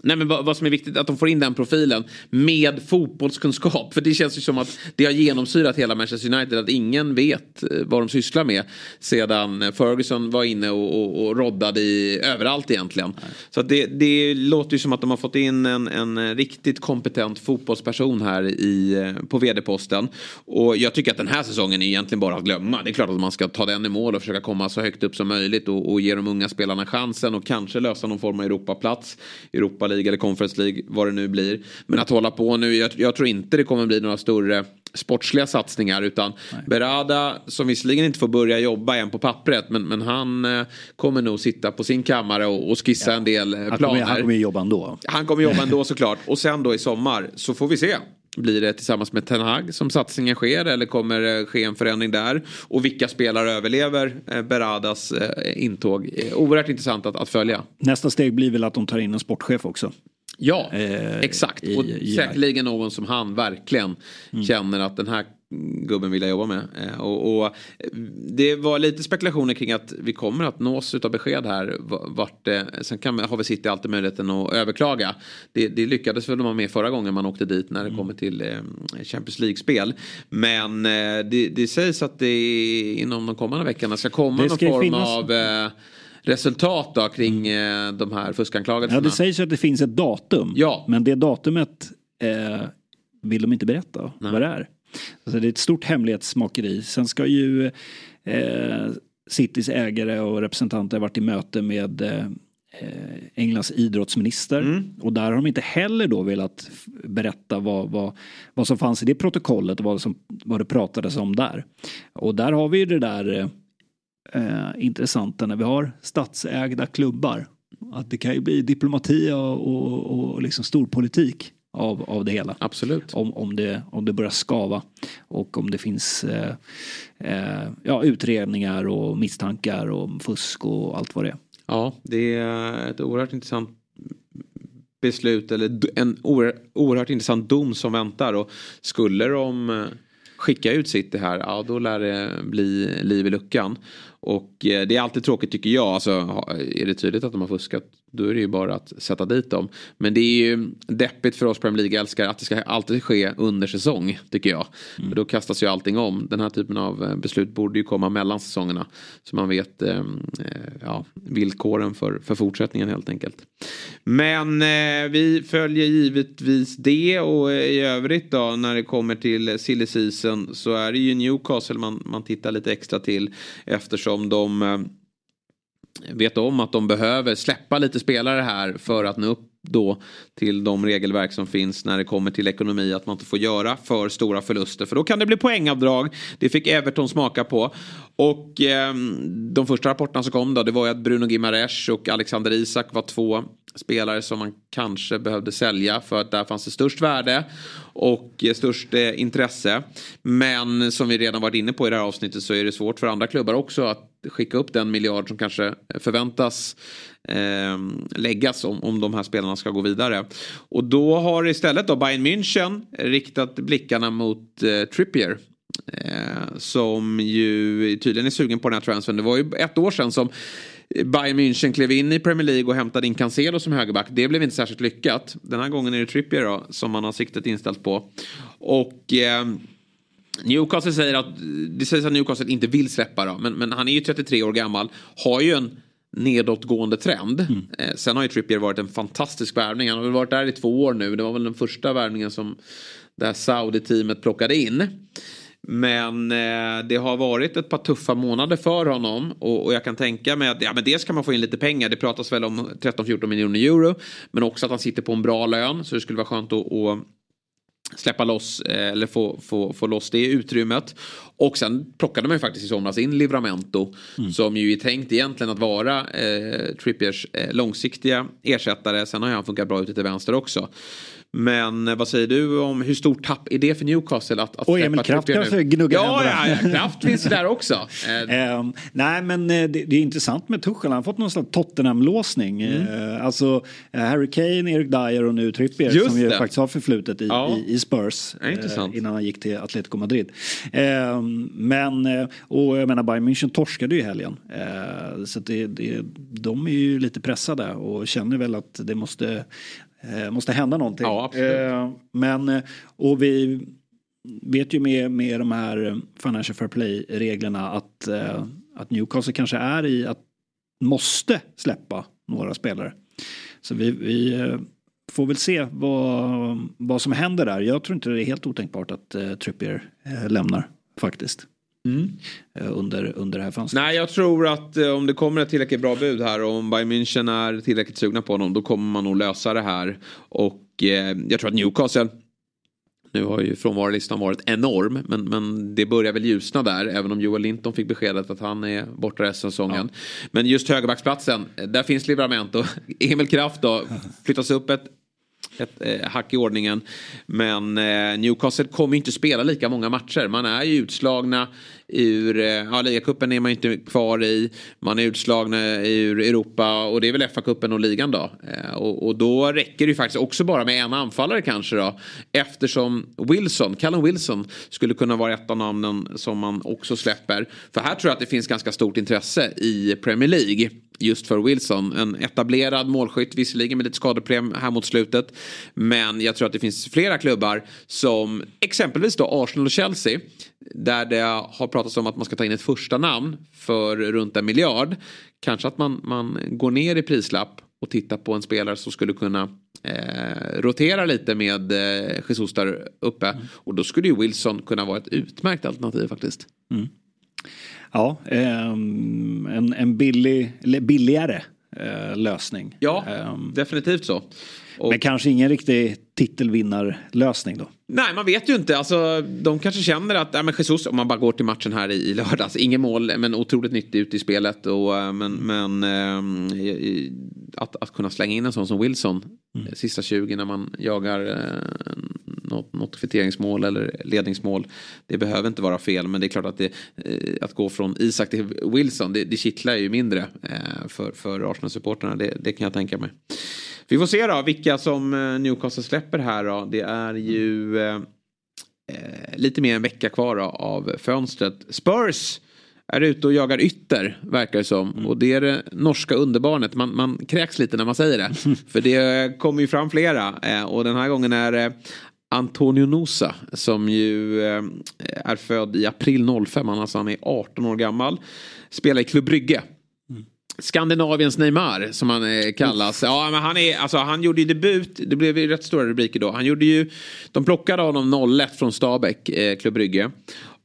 Nej men vad, vad som är viktigt att de får in den profilen med fotbollskunskap. (laughs) För det känns ju som att det har genomsyrat hela Manchester United att ingen vet eh, vad de sysslar med. Sedan Ferguson var inne och, och, och roddade i, överallt egentligen. Så att det, det låter ju som att de har fått in en, en riktigt kompetent fotbollsperson här i, eh, på vd-posten. Och jag tycker att den här säsongen är egentligen bara att glömma. Det är klart att man ska ta den i mål och försöka komma så högt upp som möjligt och, och ge de unga spelarna chansen och kanske lösa någon form av Europaplats. Europa League eller Conference League, vad det nu blir. Men att hålla på nu, jag, jag tror inte det kommer bli några större sportsliga satsningar utan Berada som visserligen inte får börja jobba än på pappret men, men han eh, kommer nog sitta på sin kammare och, och skissa en del eh, Han planer. kommer, han kommer jobba ändå. Han kommer jobba ändå såklart. Och sen då i sommar så får vi se. Blir det tillsammans med Ten Hag som satsningen sker eller kommer det ske en förändring där? Och vilka spelare överlever eh, Beradas eh, intåg? Eh, Oerhört intressant att, att följa. Nästa steg blir väl att de tar in en sportchef också. Ja, Eh, exakt. och i- säkerligen någon som han verkligen känner att den här gubben vill jag jobba med. Eh, Och, och det var lite spekulationer kring att vi kommer att nås av besked här. Vart, eh, sen kan, har vi City alltid möjligheten att överklaga. Det, det lyckades väl de med förra gången man åkte dit när det kommer till eh, Champions League-spel. Men det, det sägs att det inom de kommande veckorna ska komma någon form finnas- av resultat då, kring eh, de här fuskanklagelserna. Ja, det sägs att det finns ett datum. Ja. Men det datumet eh, vill de inte berätta vad det är. Alltså det är ett stort hemlighetsmakeri. Sen ska ju eh, Citys ägare och representanter varit i möte med eh, Englands idrottsminister. Och där har de inte heller då velat berätta vad, vad, vad som fanns i det protokollet och vad, som, vad det pratades om där. Och där har vi ju det där eh, eh, intressanta när vi har statsägda klubbar. Att det kan ju bli diplomati och, och, och liksom storpolitik av, av det hela. Absolut. Om, om, det, om det börjar skava och om det finns eh, eh, ja, utredningar och misstankar om fusk och allt vad det är. Ja, det är ett oerhört intressant beslut eller en oer- oerhört intressant dom som väntar. Och skulle de eh, skicka ut City här, ja då lär det bli liv i luckan. Och eh, det är alltid tråkigt tycker jag. Alltså, är det tydligt att de har fuskat då är det ju bara att sätta dit dem. Men det är ju deppigt för oss Premier League-älskare att det ska alltid ske under säsong tycker jag. För då kastas ju allting om. Den här typen av eh, beslut borde ju komma mellan säsongerna. Så man vet eh, eh, ja, villkoren för, för fortsättningen helt enkelt. Men eh, vi följer givetvis det och eh, i övrigt då när det kommer till silly season så är det ju Newcastle man, man tittar lite extra till eftersom de vet om att de behöver släppa lite spelare här för att nå upp då till de regelverk som finns när det kommer till ekonomi att man inte får göra för stora förluster för då kan det bli poängavdrag. Det fick Everton smaka på. Och eh, de första rapporterna som kom då det var ju att Bruno Gimares och Alexander Isak var två spelare som man kanske behövde sälja för att där fanns det störst värde och eh, störst eh, intresse. Men som vi redan varit inne på i det här avsnittet så är det svårt för andra klubbar också att skicka upp den miljard som kanske förväntas eh, läggas om, om de här spelarna ska gå vidare. Och då har istället då Bayern München riktat blickarna mot eh, Trippier. Eh, som ju tydligen är sugen på den här transfern. Det var ju ett år sedan som Bayern München klev in i Premier League och hämtade in Cancelo som högerback. Det blev inte särskilt lyckat. Den här gången är det Trippier då, som man har siktet inställt på. Och eh, Newcastle säger att det sägs att Newcastle inte vill släppa då, men, men han är ju 33 år gammal, har ju en nedåtgående trend. Eh, sen har ju Trippier varit en fantastisk värvning. Han har väl varit där i två år nu. Det var väl den första värvningen som det här Saudi-teamet plockade in. Men eh, det har varit ett par tuffa månader för honom och, och jag kan tänka mig att ja, men dels kan man få in lite pengar. Det pratas väl om 13-14 miljoner euro. Men också att han sitter på en bra lön så det skulle vara skönt att, att släppa loss eh, eller få, få, få loss det utrymmet. Och sen plockade man ju faktiskt i somras in Livramento som ju är tänkt egentligen att vara eh, Trippiers eh, långsiktiga ersättare. Sen har ju han funkat bra ute till vänster också. Men eh, vad säger du om hur stort tapp är det för Newcastle att, att Och Emil Kraft kanske nu? gnuggar ja, ja, händerna. ja, Kraft finns där också. (laughs) Ehm, nej men eh, det, det är intressant med Tuchel. Han har fått någon slags Tottenham-låsning. Eh, alltså eh, Harry Kane, Erik Dyer och nu Trippier Just som ju det. faktiskt har förflutet i, Ja. i, i Spurs. Ja, eh, innan han gick till Atletico Madrid. Ehm, men, och jag menar Bayern München torskade ju i helgen. Så det, det, de är ju lite pressade och känner väl att det måste, eh, måste hända någonting. Ja, absolut. Eh, men, eh, och vi vet ju med, med de här eh, Financial Fair Play-reglerna att, eh, att Newcastle kanske är i att måste släppa några spelare. Så vi, vi får väl se vad, vad som händer där. Jag tror inte det är helt otänkbart att eh, Trippier lämnar faktiskt. Eh, under, under det här fönstret. Nej, jag tror att eh, om det kommer ett tillräckligt bra bud här och om Bayern München är tillräckligt sugna på honom då kommer man nog lösa det här. Och eh, jag tror att Newcastle Nu har ju frånvarolistan varit enorm men, men det börjar väl ljusna där även om Joel Linton fick beskedet att han är borta resten av säsongen. Ja. Men just högerbacksplatsen, där finns Livramento. (laughs) Emil Kraft då flyttas upp ett ett eh, hack i ordningen. Men eh, Newcastle kommer inte spela lika många matcher. Man är ju utslagna ur, eh, ja ligacupen är man inte kvar i. Man är utslagna ur Europa och det är väl FA-cupen och ligan då. Eh, och, och, då räcker det ju faktiskt också bara med en anfallare kanske då. Eftersom Wilson, Callum Wilson skulle kunna vara ett av namnen som man också släpper. För här tror jag att det finns ganska stort intresse i Premier League just för Wilson. En etablerad målskytt, visserligen med lite skadeproblem här mot slutet. Men jag tror att det finns flera klubbar som exempelvis då Arsenal och Chelsea. Där det har pratats om att man ska ta in ett första namn för runt en miljard. Kanske att man, man går ner i prislapp och tittar på en spelare som skulle kunna eh, rotera lite med eh, Jesus där uppe. Mm. Och då skulle ju Wilson kunna vara ett utmärkt alternativ faktiskt. Mm. Ja, um, en, en billig, billigare uh, lösning. Ja, um, definitivt så. Och, men kanske ingen riktig titelvinnarlösning då? Nej, man vet ju inte. Alltså, de kanske känner att, ja, men Jesus, om man bara går till matchen här i, i lördags, ingen mål, men otroligt nyttig ute i spelet. Och, eh, men men äh, att, att kunna slänga in en sån som Wilson, mm. sista 20 när man jagar äh, något, kvitteringsmål eller ledningsmål. Det behöver inte vara fel, men det är klart att det, äh, att gå från Isak till Wilson, det, det kittlar ju mindre för, för Arsenal-supporterna. Det, det kan jag tänka mig. Vi får se då vilka som eh, Newcastle släpper här då. Det är ju eh, eh, lite mer än en vecka kvar då, av fönstret. Spurs är ute och jagar ytter, verkar det som. Mm. Och det är det norska underbarnet. Man, man kräks lite när man säger det. (laughs) För det kommer ju fram flera. Eh, och den här gången är det Antonio Nosa som ju eh, är född i april 05. Alltså han är 18 år gammal. Spelar i Klubb Brygge. Skandinaviens Neymar som han eh, kallas. Ja, men han, är, alltså, han gjorde ju debut, det blev ju rätt stora rubriker då. Han gjorde ju, de plockade honom 01 från Stabäck, eh, Klubb Brygge.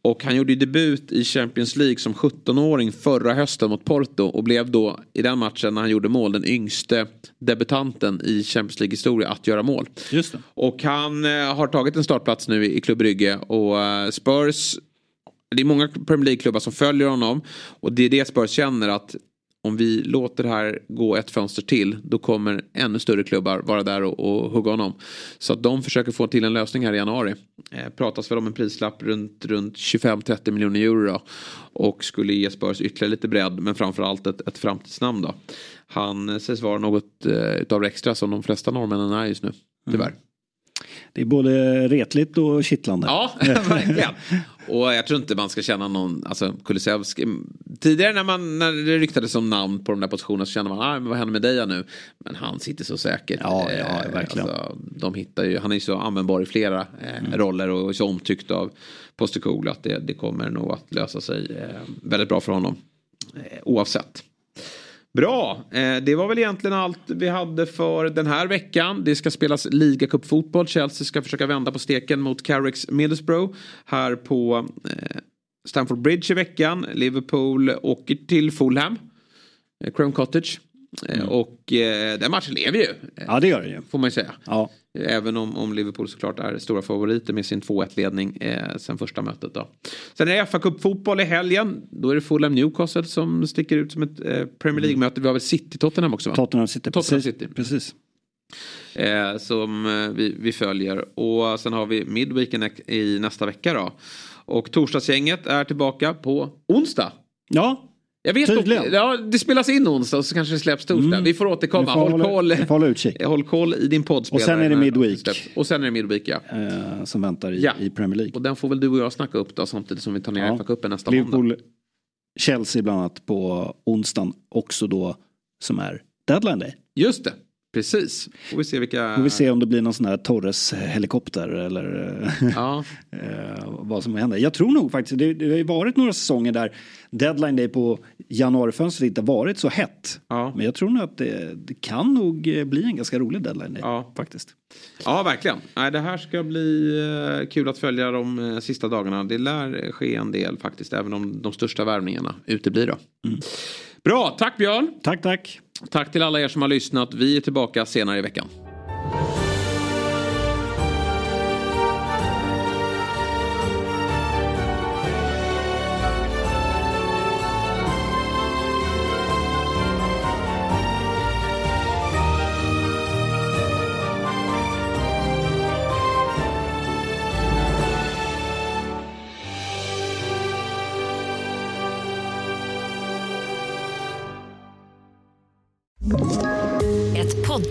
Och han gjorde debut i Champions League som 17-åring förra hösten mot Porto och blev då i den matchen när han gjorde mål den yngste debutanten i Champions League historia att göra mål. Just det. Och han eh, har tagit en startplats nu i, Klubb Brygge och eh, Spurs det är många Premier League-klubbar som följer honom och det är det Spurs känner att om vi låter det här gå ett fönster till då kommer ännu större klubbar vara där och, och hugga honom. Så att de försöker få till en lösning här i januari. Eh, pratas väl om en prislapp runt, runt 25-30 miljoner euro då. Och skulle ge Spurs ytterligare lite bredd men framförallt ett, ett framtidsnamn då. Han sägs vara något eh, utav extra som de flesta norrmännen är just nu. Tyvärr. Mm. Det är både retligt och kittlande. Ja, (laughs) verkligen. Och jag tror inte man ska känna någon, alltså Kulusevski. Tidigare när, man, när det ryktades om namn på de där positionerna så kände man, ah, men vad händer med dig nu? Men han sitter så säkert. Ja, ja eh, verkligen. Alltså, de hittar ju, han är ju så användbar i flera eh, mm. roller och så omtyckt av Postecoglou att det, det kommer nog att lösa sig eh, väldigt bra för honom. Oavsett. Bra, eh, det var väl egentligen allt vi hade för den här veckan. Det ska spelas ligacupfotboll. Chelsea ska försöka vända på steken mot Carricks Middlesbrough här på eh, Stamford Bridge i veckan. Liverpool åker till Fulham, eh, Chrome Cottage. Mm. Och den matchen lever ju. Ja det gör den ju. Får man ju säga. Ja. Även om, om Liverpool såklart är stora favoriter med sin 2-1-ledning eh, sen första mötet. Då. Sen är det fa Cup-fotboll i helgen. Då är det Fulham Newcastle som sticker ut som ett eh, Premier League-möte. Vi har väl City-Tottenham också va? Tottenham City, Tottenham precis. City. precis. Eh, som eh, vi, vi följer. Och sen har vi Midweeken i nästa vecka då. Och torsdagsgänget är tillbaka på onsdag. Ja, jag vet Tydligen. Inte, ja, det spelas in onsdag så kanske det släpps torsdag. Mm. Vi får återkomma. Får håll, koll, hålla utkik. (laughs) håll koll i din poddspelare. Och sen är det midweek. Och sen är det midweek ja. Eh, som väntar i, ja. i, Premier League. Och den får väl du och jag snacka upp då samtidigt som vi tar ner ja. FA-cupen nästa Liverpool, måndag. Chelsea bland annat på onsdagen också då som är deadline day. Just det. Precis. Får vi se vilka... Får vi se om det blir någon sån här Torres helikopter eller ja. (laughs) Eh, vad som händer. Jag tror nog faktiskt, det, det har ju varit några säsonger där deadline day på januarifönstret inte varit så hett. Ja. Men jag tror nog att det, det, kan nog bli en ganska rolig deadline day ja. faktiskt. Ja, verkligen. Nej, det här ska bli eh, kul att följa de eh, sista dagarna. Det lär ske en del faktiskt, även om de största värvningarna uteblir då. Mm. Bra, tack Björn. Tack, tack. Tack till alla er som har lyssnat. Vi är tillbaka senare i veckan.